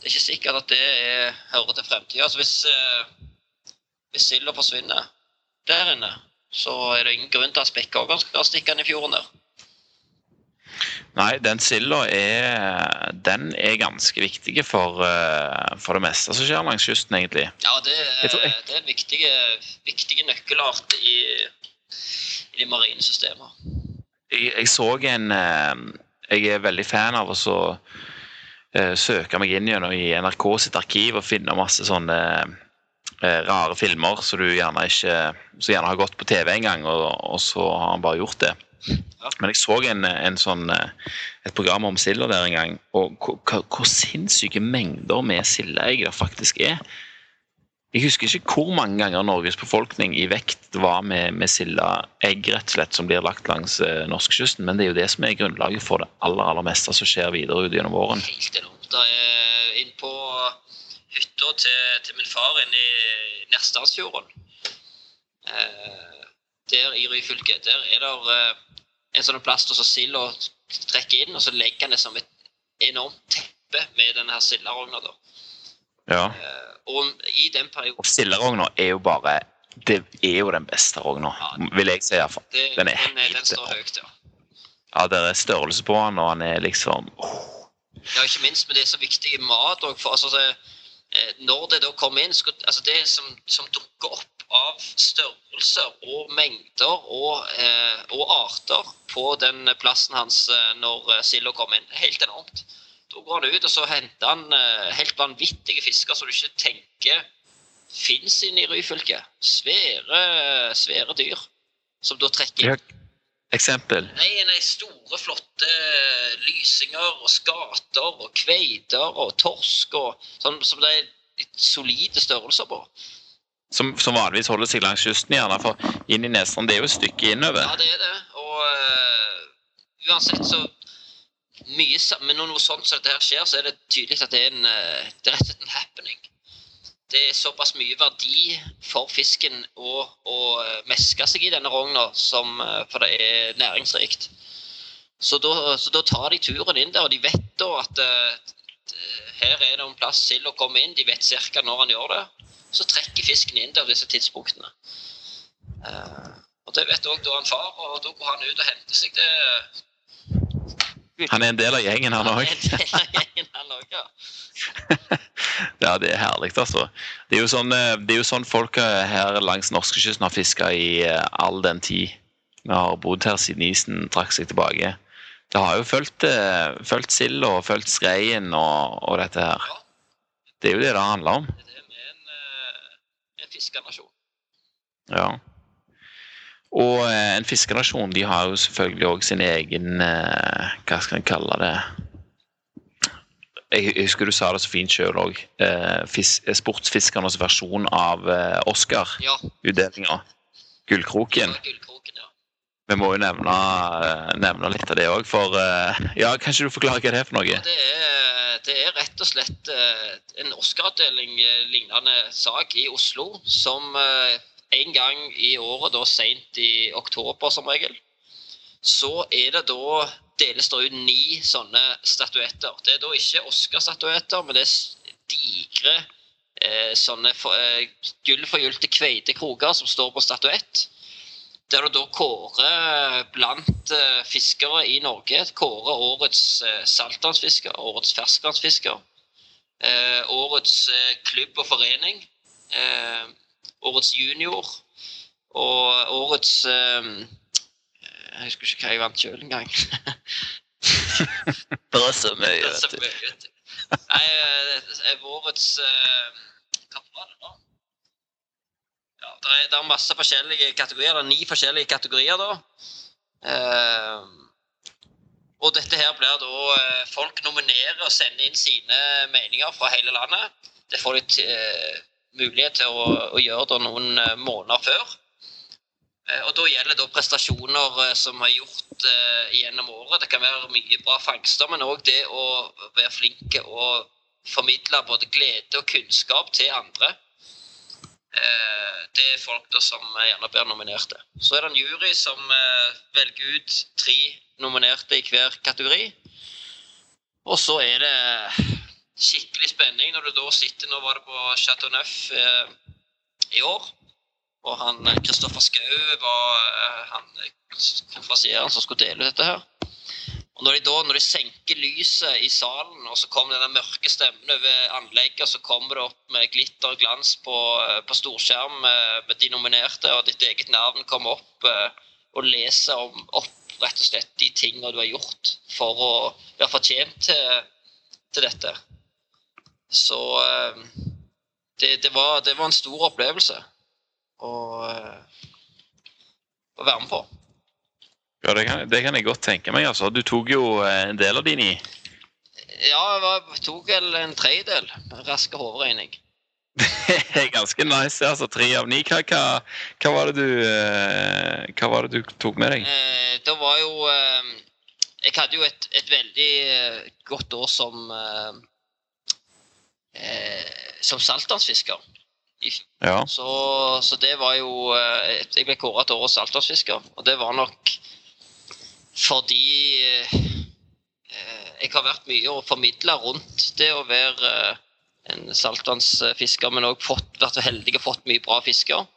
det er ikke sikkert at det er, hører til fremtida. Altså hvis, eh, hvis silda forsvinner der inne, så er det ingen grunn til at spekkhoggeren skal stikke den i fjorden der. Nei, den silda er, den er ganske viktig for, eh, for, det meste som skjer langs kysten, egentlig. Ja, det er, det er viktige, viktig, viktig nøkkelart i, i de marine systemer. Jeg, jeg, så en eh, Jeg er veldig fan av å så søke meg inn gjennom i NRK sitt arkiv og finne masse sånne rare filmer som du gjerne ikke som gjerne har gått på TV en gang, og, og så har han bare gjort det. Men jeg så en, en sånn, eh, et program om silda der en gang, og hvor sinnssyke mengder med sildeegg det faktisk er. Jeg husker ikke hvor mange ganger Norges befolkning i vekt var med, med sildeegg rett og slett som blir lagt langs eh, norskekysten, men det er jo det som er grunnlaget for det aller aller meste som skjer videre ut gjennom våren. Det er inn på hytta til, til, min far inne i Nerstadsfjorden. Eh, der i Ryfylke. Der er det eh, en sånn plass så silda trekker inn, og så legger han det som et enormt teppe med denne sildarogna. Ja. Eh, og i den perioden Og sildarogna er jo bare Det er jo den beste rogna, ja, vil jeg si iallfall. Den, er den, den står høyt, ja. Ja, det er størrelse på den, og han er liksom oh. Ja, ikke minst, men det er så viktig mat òg. Altså, eh, når det da kommer inn skulle, altså Det som, som, dukker opp av størrelser og mengder og, eh, og arter på den plassen hans eh, når eh, silda kom inn, helt enormt. Da går han ut og så henter han helt vanvittige fisker som du ikke tenker fins inne i Ryfylke. Svære, svære dyr som da trekker inn. Eksempel? Nei, nei, Store, flotte lysinger og skater og kveiter og torsk og sånn som det er solide størrelser på. Som, som, vanligvis holder seg langs kysten, gjerne, for inn i Nesstrand det er jo et stykke innover. Ja, det er det. Og uh, uansett så mye, men når noe sånt som dette her skjer, så er det tydelig at det er, en, eh, det er rett og slett en happening. Det er såpass mye verdi for fisken å, å meske seg i denne rogna, eh, for det er næringsrikt. Så da, så da, tar de turen inn der, og de vet da at uh, her er det en plass sild å komme inn. De vet ca. når han gjør det. Så trekker fisken inn der disse tidspunktene. Uh, og Det vet òg han far, og da går han ut og henter seg det han er en del av gjengen, han òg. ja. ja, det er herlig, altså. Det er jo sånn, eh, det er jo sånn folk eh, her langs norskekysten har fiska i eh, all den tid. Vi har bodd her siden isen trakk seg tilbake. Det har jo fulgt, fulgt sild og fulgt skreien og, og, dette her. Det er jo det det handler om. Det er med en, en fiskenasjon. Ja. Og eh, en fiskenasjon de har jo selvfølgelig òg sin egen eh, Hva skal en kalle det? Jeg, husker du sa det så fint sjøl òg. Eh, sportsfiskernes versjon av Oscar-utdelinga. Gullkroken. Ja, ja. Vi må jo nevne, nevne litt av det òg, for Ja, kan ikke du forklare hva det er for noe? Ja, det, er, det er rett og slett en Oscar-utdeling lignende sak i Oslo som en gang i året, da seint i oktober som regel, så er det da deles det ut ni sånne statuetter. Det er da ikke Oscar-statuetter, men det er digre eh, sånne eh, gullforgylte kveitekroker som står på statuett. Der du da kårer blant eh, fiskere i Norge kårer årets eh, saltvannsfisker, årets ferskvannsfisker, eh, årets eh, klubb og forening, eh, årets junior og årets eh, Jeg husker ikke hva jeg vant sjøl engang. Det er så mye, vet du. vet du. Nei, eh, det er årets Hva var det da? Ja, det er, det er masse forskjellige kategorier. Det er ni forskjellige kategorier, da. Eh, og dette her blir da eh, Folk nominerer og sender inn sine meninger fra hele landet. Det får de til, eh, mulighet til å, å gjøre det noen eh, måneder før. Eh, Og da gjelder det prestasjoner eh, som er gjort gjennom året. Det kan være mye bra fangster, men òg det å være flinke og formidle både glede og kunnskap til andre. Det er folk da som gjerne blir nominerte. Så er det en jury som velger ut tre nominerte i hver kategori. Og så er det skikkelig spenning når du da sitter Nå var det på Chateau Neuf eh, i år. Og han eh, Kristoffer Schou var eh, han eh, konferansieren som skulle dele ut dette her. Og når de da, når de senker lyset i salen, og så kommer den mørke stemmen over anlegget, og så kommer det opp med glitter og glans på, eh, på storskjerm med, de nominerte, og ditt eget navn kommer opp eh, og leser om, opp rett og slett de tingene du har gjort for å være fortjent til, til dette. Så eh, det, det, var, det var en stor opplevelse å, eh, å være med på. Ja, det kan, det kan jeg godt tenke meg. altså. Du tok jo eh, en del av dine i. Ja, jeg tok vel en tredjedel. Rask hoderegning. Det er ganske nice. altså Tre av ni. Hva, hva, hva, var det du, hva var det du tok med deg? Eh, det var jo Jeg hadde jo et, et veldig godt år som eh, eh, Som saltvannsfisker. Ja. Så, så det var jo eh, Jeg ble kåra til årets saltvannsfisker, og det var nok fordi eh, jeg har vært mye og formidla rundt det å være eh, en saltvannsfisker, men òg vært heldig og fått mye bra fisker.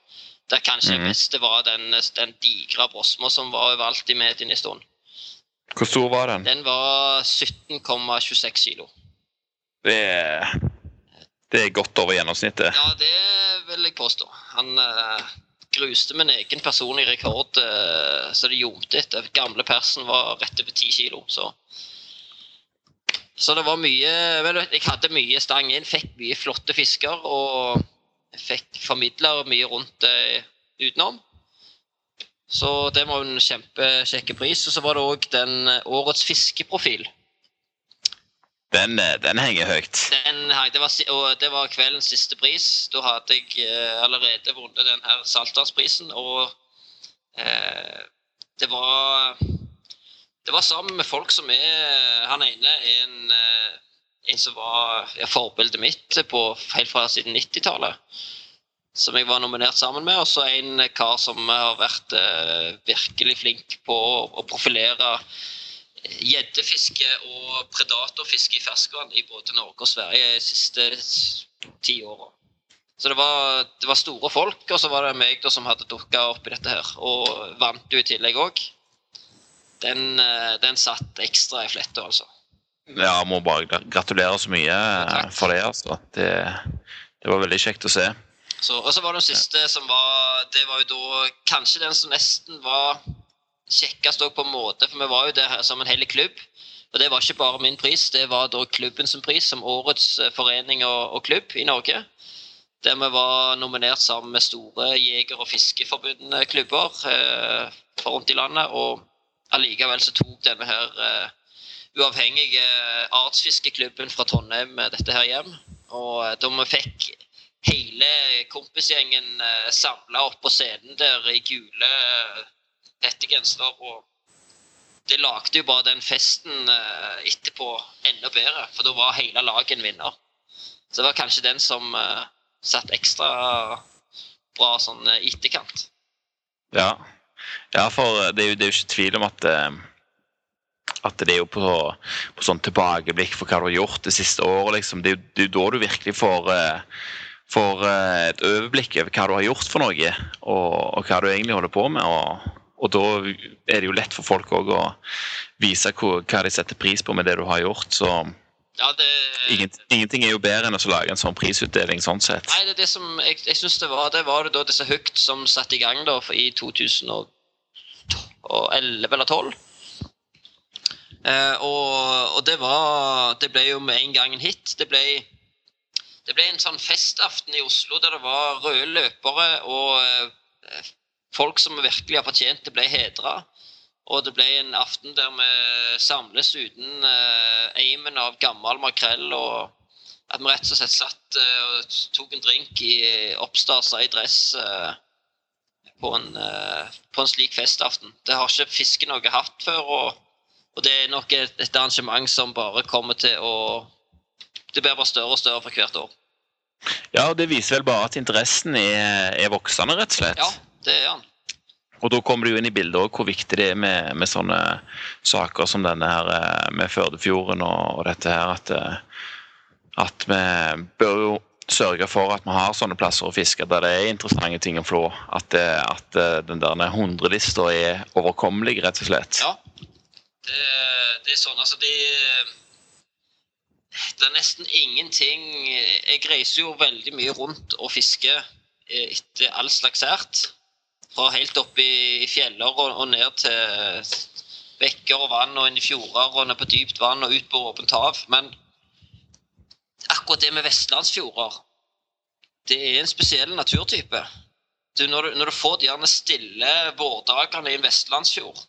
Der kanskje mm. det beste var den, den digre brosma som var overalt i mediene en stund. Hvor stor var den? Den var 17,26 kilo. Det er, det er godt over gjennomsnittet. Ja, det vil jeg påstå. Han uh, gruste min egen personlige rekord uh, så det ljomte etter. Gamle persen var rett over 10 kilo, så Så det var mye Men jeg hadde mye stang inn, fikk mye flotte fisker og fikk formidla mye rundt uh, utenom. Så det var en kjempekjekk pris. Og så var det òg den årets fiskeprofil. Den, eh, den henger høyt. Den, det, var, og det var kveldens siste pris. Da hadde jeg eh, allerede vunnet den her Saltdalsprisen. Og eh, det var Det var sammen med folk som er Han ene er en, eh, en som var ja, forbildet mitt på, helt fra siden 90-tallet. Som jeg var nominert sammen med. Og så en kar som har vært eh, virkelig flink på å, å profilere gjeddefiske og predatorfiske i ferskvann i både Norge og Sverige de siste ti åra. Så det var, det var store folk, og så var det meg da som hadde dukka opp i dette her. Og vant jo i tillegg òg. Den, eh, den satt ekstra i fletta, altså. Ja, må bare gratulere så mye eh, Takk. for det. altså. Det, det var veldig kjekt å se. Så, og så var det den siste som var Det var jo da kanskje den som nesten var kjekkest på en måte, for vi var jo der som en hel klubb. Og det var ikke bare min pris, det var da klubben som pris som årets eh, forening og, og klubb i Norge. Der vi var nominert sammen med store jeger- og fiskeforbundne klubber eh, fra rundt i landet. Og allikevel så tok denne her eh, uavhengige artsfiskeklubben fra Trondheim eh, dette her hjem. Og eh, da vi fikk hele kompisgjengen eh, samla opp på scenen der i gule eh, hettegensere. Og det lagde jo bare den festen eh, etterpå enda bedre, for da var hele laget en vinner. Så det var kanskje den som uh, satt ekstra bra sånn eh, etterkant. Ja. ja, for det er, jo, det er jo ikke tvil om at uh, at det er jo på, på sånn tilbakeblikk for hva du har gjort det siste året. Liksom. Det, er jo, da du virkelig får, uh, får et overblikk over hva du har gjort for noe, og, og hva du egentlig holder på med. Og, og da er det jo lett for folk òg å vise hva, hva de setter pris på med det du har gjort. Så Ja, det, ingenting, ingenting er jo bedre enn å lage en sånn prisutdeling sånn sett. Nei, det er det som jeg, jeg synes det var Det var det da disse Hugt som satte i gang da i 2011 eller 2012. Eh, og, og det var Det ble jo med en gang en hit. Det ble, det ble en sånn festaften i Oslo der det var røde løpere og eh, folk som virkelig har fortjent det, ble hedra. Og det ble en aften der vi samles uten eh, eimen av gammel makrell. og at vi rett og slett satt eh, og tok en drink i oppstasa i dress eh, på, en, eh, på en slik festaften. Det har ikke fisken noe hatt før, og, og det er nok et, et arrangement som bare kommer til å Det blir bare større og større for hvert år. Ja, og Det viser vel bare at interessen er, er voksende, rett og slett. Ja, det er han. Og da kommer det jo inn i bildet også hvor viktig det er med, med sånne saker som denne her eh, med Førdefjorden og, og dette her. At, eh, at vi bør jo sørge for at vi har sånne plasser å fiske der det er interessante ting å flå. At, det, at eh, den der hundrelista er overkommelig, rett og slett. Ja. Det, det er sånn, altså de Det er nesten ingenting Jeg reiser jo veldig mye rundt og fisker eh, etter all slags ært. Fra helt opp i fjeller og, og ned til bekker og vann og inn i fjorder og ned på dypt vann og ut på åpent hav. Men akkurat det med vestlandsfjorder, det er en spesiell naturtype. Du, når, du, når du får de gjerne stille vårdagene i en vestlandsfjord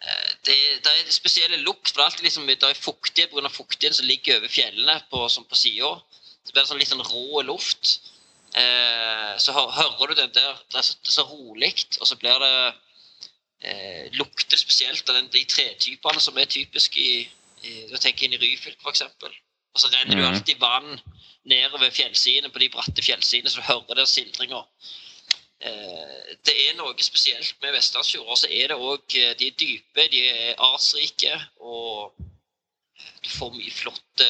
eh, det, det er spesielle lukt, for det er alltid liksom, det er fuktighet pga. fuktigheten som ligger over fjellene på, som på sida. Så blir det sånn litt sånn rå luft. Eh, så hører du den der Det er så, så rolig, og så blir det eh, Lukter spesielt av den, de tretypene som er typiske i, i Du tenker inn i Ryfylke, f.eks. Og så renner det jo Mhm. alltid vann nedover fjellsidene på de bratte fjellsidene, så du hører den sildringa. Eh, det er noe spesielt med vestlandsfjorder. Så er det òg De er dype, de er artsrike, og du får mye flotte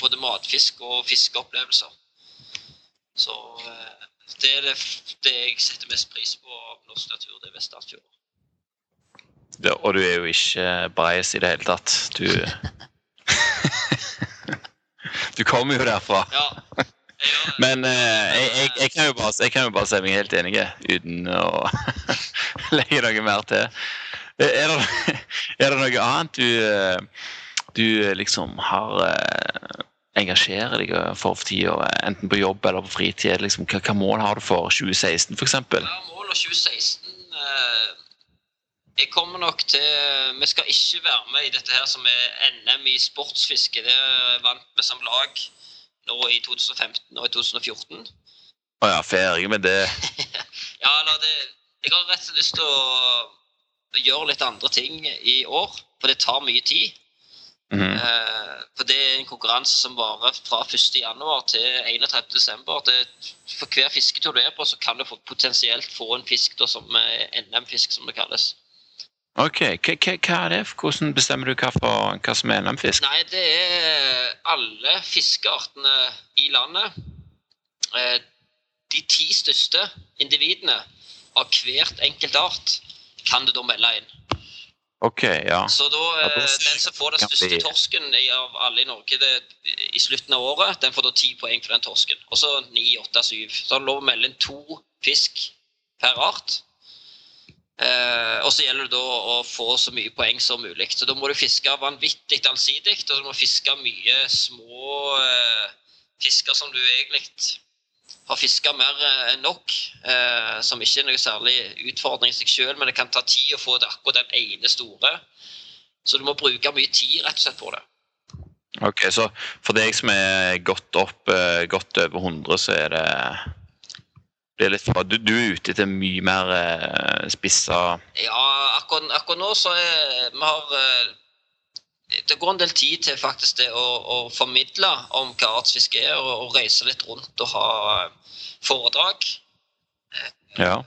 både matfisk og fiskeopplevelser. Så eh, det er det, det jeg setter mest pris på av norsk natur, det er vestlandsfjorder. Det, og du er jo ikke bias i det hele tatt. Du Du kommer jo derfra. Ja. Men eh, jeg, jeg, jeg, kan jo bare, jeg kan jo bare si meg helt enig uten å legge noe mer til. Er det, er det noe annet du, eh, du liksom har eh, engasjerer deg for for tida, enten på jobb eller på fritid? Liksom, hva, hva mål har du for 2016 f.eks.? Ja, målet 2016 eh, Jeg kommer nok til Vi skal ikke være med i dette her som er NM i sportsfiske. Det vant vi som lag nå i 2015 og i 2014. Å ja, ferdig med det. Ja, eller det Jeg har rett og slett lyst til å gjøre litt andre ting i år, for det tar mye tid. Eh, for det er en konkurranse som varer fra 1.1 til 31.12. For hver fisketur du er på, så kan du potensielt få en fisk da, som er NM-fisk, som det kalles. Ok, hva er det? Hvordan bestemmer du hva, for, hva som er NM-fisk? Nei, det er alle fiskeartene i landet. Eh, De ti største individene av hvert enkelt art kan du da melde inn. Ok, ja. Så da, Ja, da eh, den som får den største torsken av alle i Norge det, i slutten av året, den får da ti poeng for den torsken. Og så ni, åtte, syv. Så har du lov å melde inn to fisk per art. Eh, og så gjelder det da å få så mye poeng som mulig. Så da må du fiske vanvittig allsidig, og du må fiske mye små eh, fisker som du egentlig har fiska mer eh, enn nok. Eh, som ikke er noe særlig utfordring i seg sjøl, men det kan ta tid å få det akkurat den ene store. Så du må bruke mye tid rett og slett på det. Ok, Så for deg som er godt opp, eh, godt over 100, så er det det er litt for, du, du er ute etter mye mer eh, spissa Ja, akkurat, akkurat nå så er vi har eh, Det går en del tid til faktisk det å, å formidle om hva artsfiske er, og, og reise litt rundt og ha foredrag. Ja.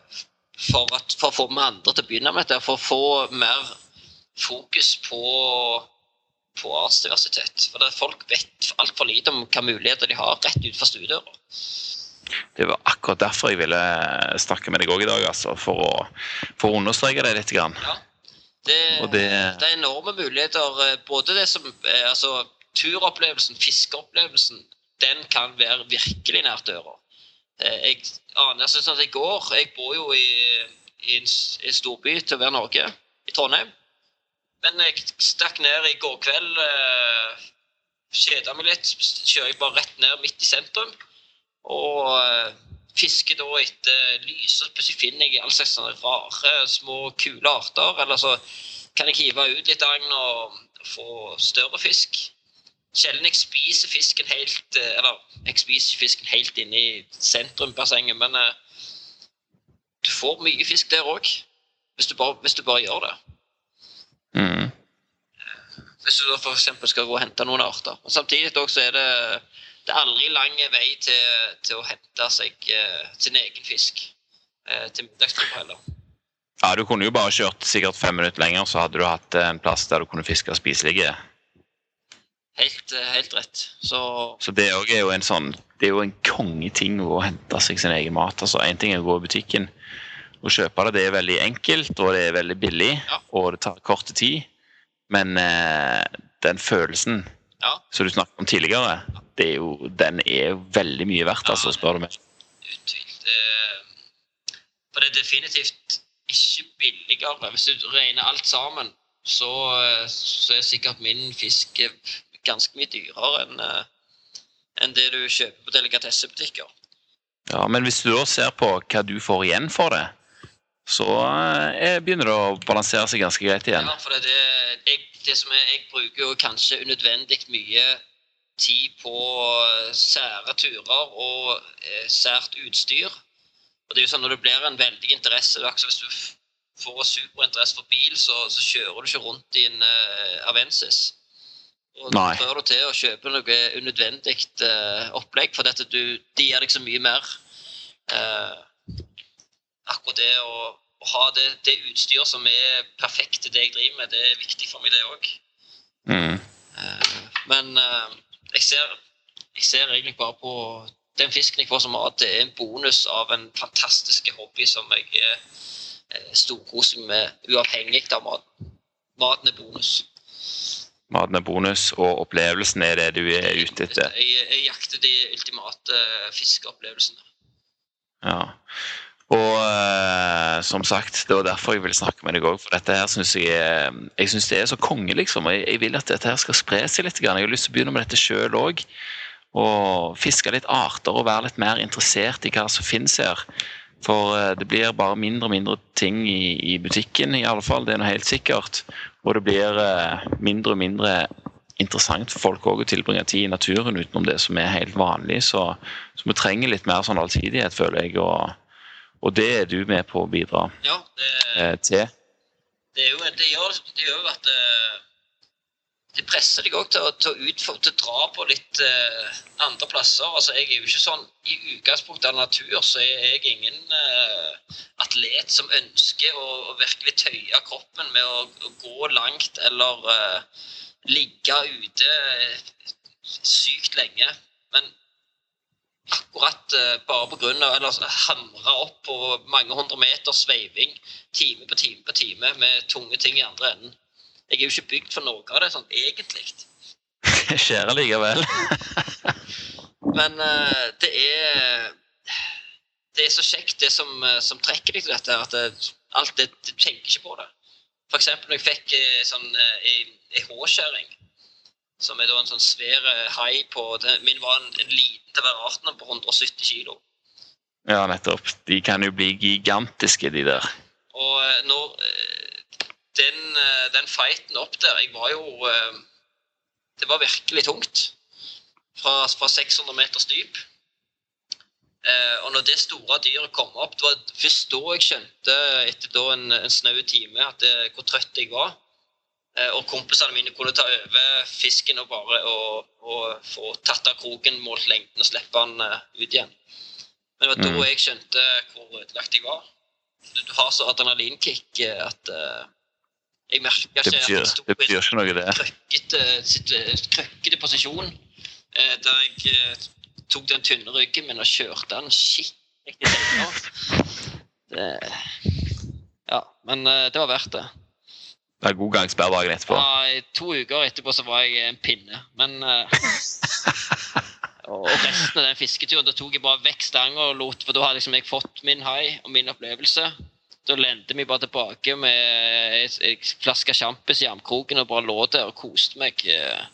For, at, for å få med andre til å begynne med dette. For å få mer fokus på, på artsdiversitet. For det, folk vet altfor lite om hvilke muligheter de har rett utenfor stuedøra. Det var akkurat derfor jeg ville snakke med deg òg i dag, altså, for å, for å understreke det litt. Grann. Ja. Det, det- det er enorme muligheter. eh, Både det som eh, altså, Turopplevelsen, fiskeopplevelsen, den kan være virkelig nært døra. Eh, Jeg aner jeg synes at i går Jeg bor jo i, i en, en storby til være Norge, i Trondheim. Men jeg stakk ned i går kveld. Eh, Kjeda meg litt. Kjører jeg bare rett ned midt i sentrum. Og fisker da etter lys, og plutselig finner jeg all slags sånne rare, små, kule arter. Eller så kan jeg hive ut litt agn og få større fisk. Sjelden jeg spiser fisken helt eh, Eller jeg spiser fisken helt inne i sentrumsbassenget, men eh, du får mye fisk der òg. Hvis, hvis du bare gjør det. Mm. Hvis du da f.eks. skal gå og hente noen arter. Og Samtidig også er det, det er aldri lang vei til, til å hente seg eh, sin egen fisk eh, til middagstid heller. Ja, Du kunne jo bare kjørt sikkert fem minutter lenger, så hadde du hatt en plass der du kunne fiske spiselige. Helt, eh, helt rett. Så Så det òg er jo en sånn Det er jo en kongeting å hente seg sin egen mat. altså Én ting er å gå i butikken og kjøpe det. Det er veldig enkelt, og det er veldig billig, Ja. og det tar kort tid. Men eh, den følelsen ja, som du snakket om tidligere, det er jo, den er jo veldig mye verdt, altså, spør du meg. for det er definitivt ikke billigere. Hvis du regner alt sammen, så, så er sikkert min fisk ganske mye dyrere enn eh, enn det du kjøper på delikatessebutikker. Ja, Men hvis du da ser på hva du får igjen for det, så eh, begynner det å balansere seg ganske greit igjen. Ja, for det, det, jeg, det som er, jeg bruker jo kanskje unødvendig mye tid på eh, sære turer og eh, sært utstyr. Og det er jo sånn Når det blir en veldig interesse det er Hvis du får superinteresse for bil, så, så kjører du ikke rundt i en eh, Avensis. Og Nei. da prøver du til å kjøpe noe unødvendig eh, opplegg, for dette du, de gir deg så mye mer. Eh, akkurat det å, å ha det, det utstyr som er perfekt til det jeg driver med, det er viktig for meg, det òg. Mm. Men jeg, ser, jeg ser egentlig bare på den fisken jeg får som mat, det er en bonus av en fantastisk hobby som jeg eh, storkoser meg med, uavhengig av maten. Maten er bonus. Maten er bonus, og opplevelsen er det du er ute etter. Jeg, jeg jakter de ultimate fiskeopplevelsene. Ja. Og eh, som sagt, det var derfor jeg ville snakke med deg òg. For dette her syns jeg er Jeg synes det er så konge, liksom. Jeg, jeg vil at dette her skal spre seg litt. Jeg har lyst til å begynne med dette sjøl òg. Og fiske litt arter og være litt mer interessert i hva som finnes her. For eh, det blir bare mindre og mindre ting i, i butikken, i alle fall. Det er noe helt sikkert. Og det blir eh, mindre og mindre interessant for folk å tilbringe tid i naturen utenom det som er helt vanlig. Så, så vi trenger litt mer sånn allsidighet, føler jeg. og og det er du med på å bidra Ja, det, eh, til. det, er jo, det, gjør, det gjør jo at eh, det presser deg òg til, til, å til å dra på litt uh, andre plasser. Altså, jeg er jo ikke sånn I utgangspunktet av natur så er jeg ingen uh, atlet som ønsker å, å virkelig tøye kroppen med å, å gå langt eller uh, ligge ute sykt lenge. Men akkurat eh, bare av eller hamra hamre opp på mange hundre meter sveiving time på time på time med tunge ting i andre enden. Jeg er jo ikke bygd for noe av det sånn egentlig. Skjer allikevel. Men uh, det er Det er så kjekt, det som, eh, som trekker deg til dette, at det, alt det, du tenker ikke på det. Eksempel når jeg fikk sånn eh, håskjæring, som er da en sånn svær eh, hai på det, Min var en, en liten til hver arten på 170 kilo. Ja, nettopp. De kan jo bli gigantiske, de der. Og eh, når eh, den, den fighten opp der Jeg var jo Det var virkelig tungt. Fra, fra 600 meters dyp. Eh, og når det store dyret kom opp, det var først da jeg skjønte, etter da en, en snau time, at det, hvor trøtt jeg var. Eh, og kompisene mine kunne ta over fisken og bare og, og få tatt av kroken, målt lengden og slippe den eh, ut igjen. Men det var da Mm. jeg skjønte hvor ødelagt jeg var. Du du har så adrenalinkick eh, at uh, jeg merka ikke betyr, at jeg sto i det. krøkkete, posisjon. Uh, Der jeg uh, tok den tynne ryggen min og kjørte den skikkelig. Det Ja, men det var verdt det. Det er god gangsperr dagen etterpå. Ja, to uker etterpå så var jeg en pinne. Men uh... Og resten av den fisketuren da tok jeg bare vekk stanga For da hadde liksom jeg fått min hai og min opplevelse. Da lente vi bare tilbake med ei ei flaske sjampis i armkroken og bare lå der og koste meg. eh.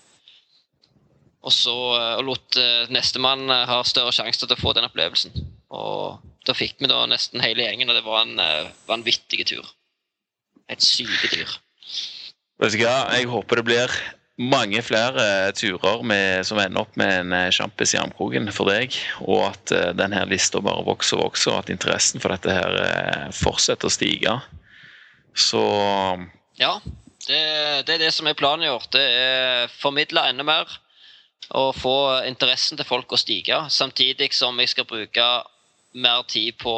Og så eh, og lot nestemann ha større sjanse til å få den opplevelsen. Og da fikk vi da nesten hele gjengen, og det var en vanvittig tur. Et syke dyr. Vet du hva, jeg håper det blir mange flere turer med, som ender opp med en eh, sjampis i armkroken for deg, og at uh, denne lista bare vokser og vokser, og at interessen for dette her eh, fortsetter å stige. Så Ja, det, det er det som er planen i år. Det er formidle enda mer og få interessen til folk å stige. Samtidig som jeg skal bruke mer tid på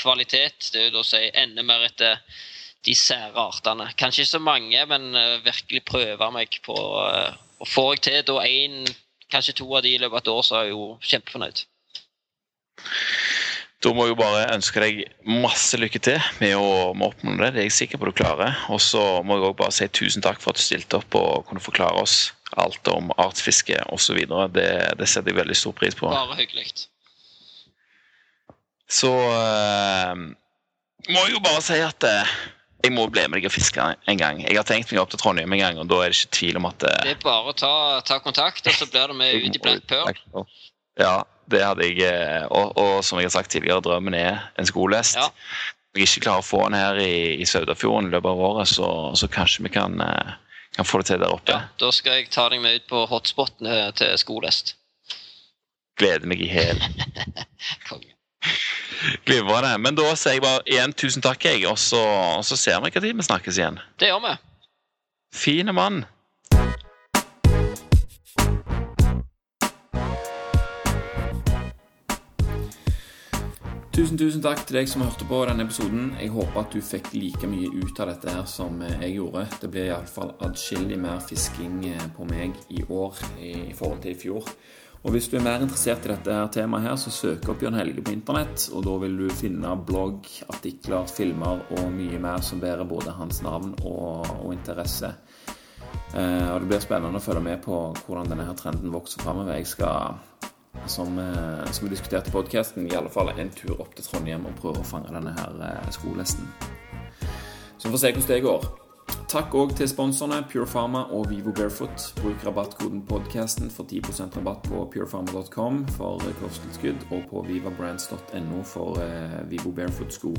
kvalitet. Det vil da si enda mer etter de sære artene. Kanskje ikke så mange, men eh, virkelig prøve meg på eh, Og får jeg til da én, kanskje to av de i løpet av et år, så er jeg jo kjempefornøyd. da må jeg jo bare ønske deg masse lykke til med å oppnå det. Det er jeg sikker på du klarer. Og så må jeg òg bare si tusen takk for at du stilte opp og kunne forklare oss alt om artsfiske osv. Det, det setter jeg veldig stor pris på. Bare hyggelig. Så eh, må jeg jo bare si at eh, jeg må bli med deg og fiske en gang. Jeg har tenkt meg opp til Trondheim en gang, og da er det ikke tvil om at Det, Det er bare å ta, ta kontakt, og så blir det med ut i blank pøl. Ja, det hadde jeg. eh, Og, og som jeg har sagt tidligere, drømmen er en skolehest. Ja. Om jeg ikke klarer å få den her i, i Saudafjorden i løpet av året, så, så kanskje vi kan, eh, kan få det til der oppe. Ja, da skal jeg ta deg med ut på hotspotene til skolest. Gleder meg i hæl. Glimrende. Men da sier jeg bare igjen tusen takk, jeg, og så, og så ser vi når tid vi snakkes igjen. Det gjør vi. Fine mann. Tusen, tusen takk til deg som hørte på denne episoden. Jeg håper at du fikk like mye ut av dette her som jeg gjorde. Det blir iallfall adskillig mer fisking eh, på meg i år i forhold til i fjor. Og hvis du er mer interessert i dette her temaet her, så søk opp Bjørn Helge på internett, og da vil du finne blogg, artikler, filmer og mye mer som bærer både hans navn og, og interesse. Eh, og det blir spennende å følge med på hvordan denne her trenden vokser framover. Jeg skal som, eh, som vi diskuterte i podkasten, i alle fall en tur opp til Trondheim og prøve å fange denne her eh, skolehesten. Så vi får se hvordan det går. Takk òg til sponsorene Pure Pharma og Vivo Barefoot. Bruk rabattkoden podcasten for 10% rabatt på purepharma.com for kosttilskudd og på vivabrands.no for eh, Vivo Barefoot-sko.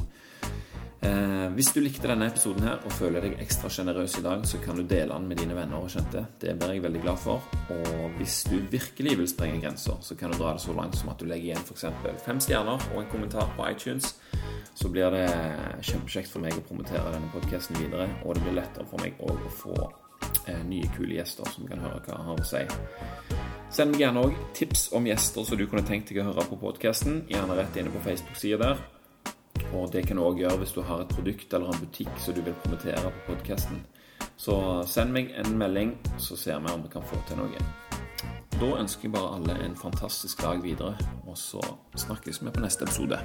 Eh, hvis du likte denne episoden her og føler deg ekstra sjenerøs i dag, så kan du dele den med dine venner og kjente. Det blir jeg veldig glad for. Og hvis du virkelig vil sprenge grenser, så kan du dra det så langt som at du legger igjen f.eks. fem stjerner og en kommentar på iTunes. Så blir det kjempekjekt for meg å promotere denne podkasten videre, og det blir lettere for meg å få eh, nye, kule gjester som kan høre hva jeg har å si. Send meg gjerne òg tips om gjester som du kunne tenkt deg å høre på podkasten. Gjerne rett inne på Facebook-sida der. Og det kan du òg gjøre hvis du har et produkt eller en butikk som du vil promotere på podkasten. Så send meg en melding, så ser vi om vi kan få til noe. Da ønsker jeg bare alle en fantastisk dag videre, og så snakkes vi på neste episode.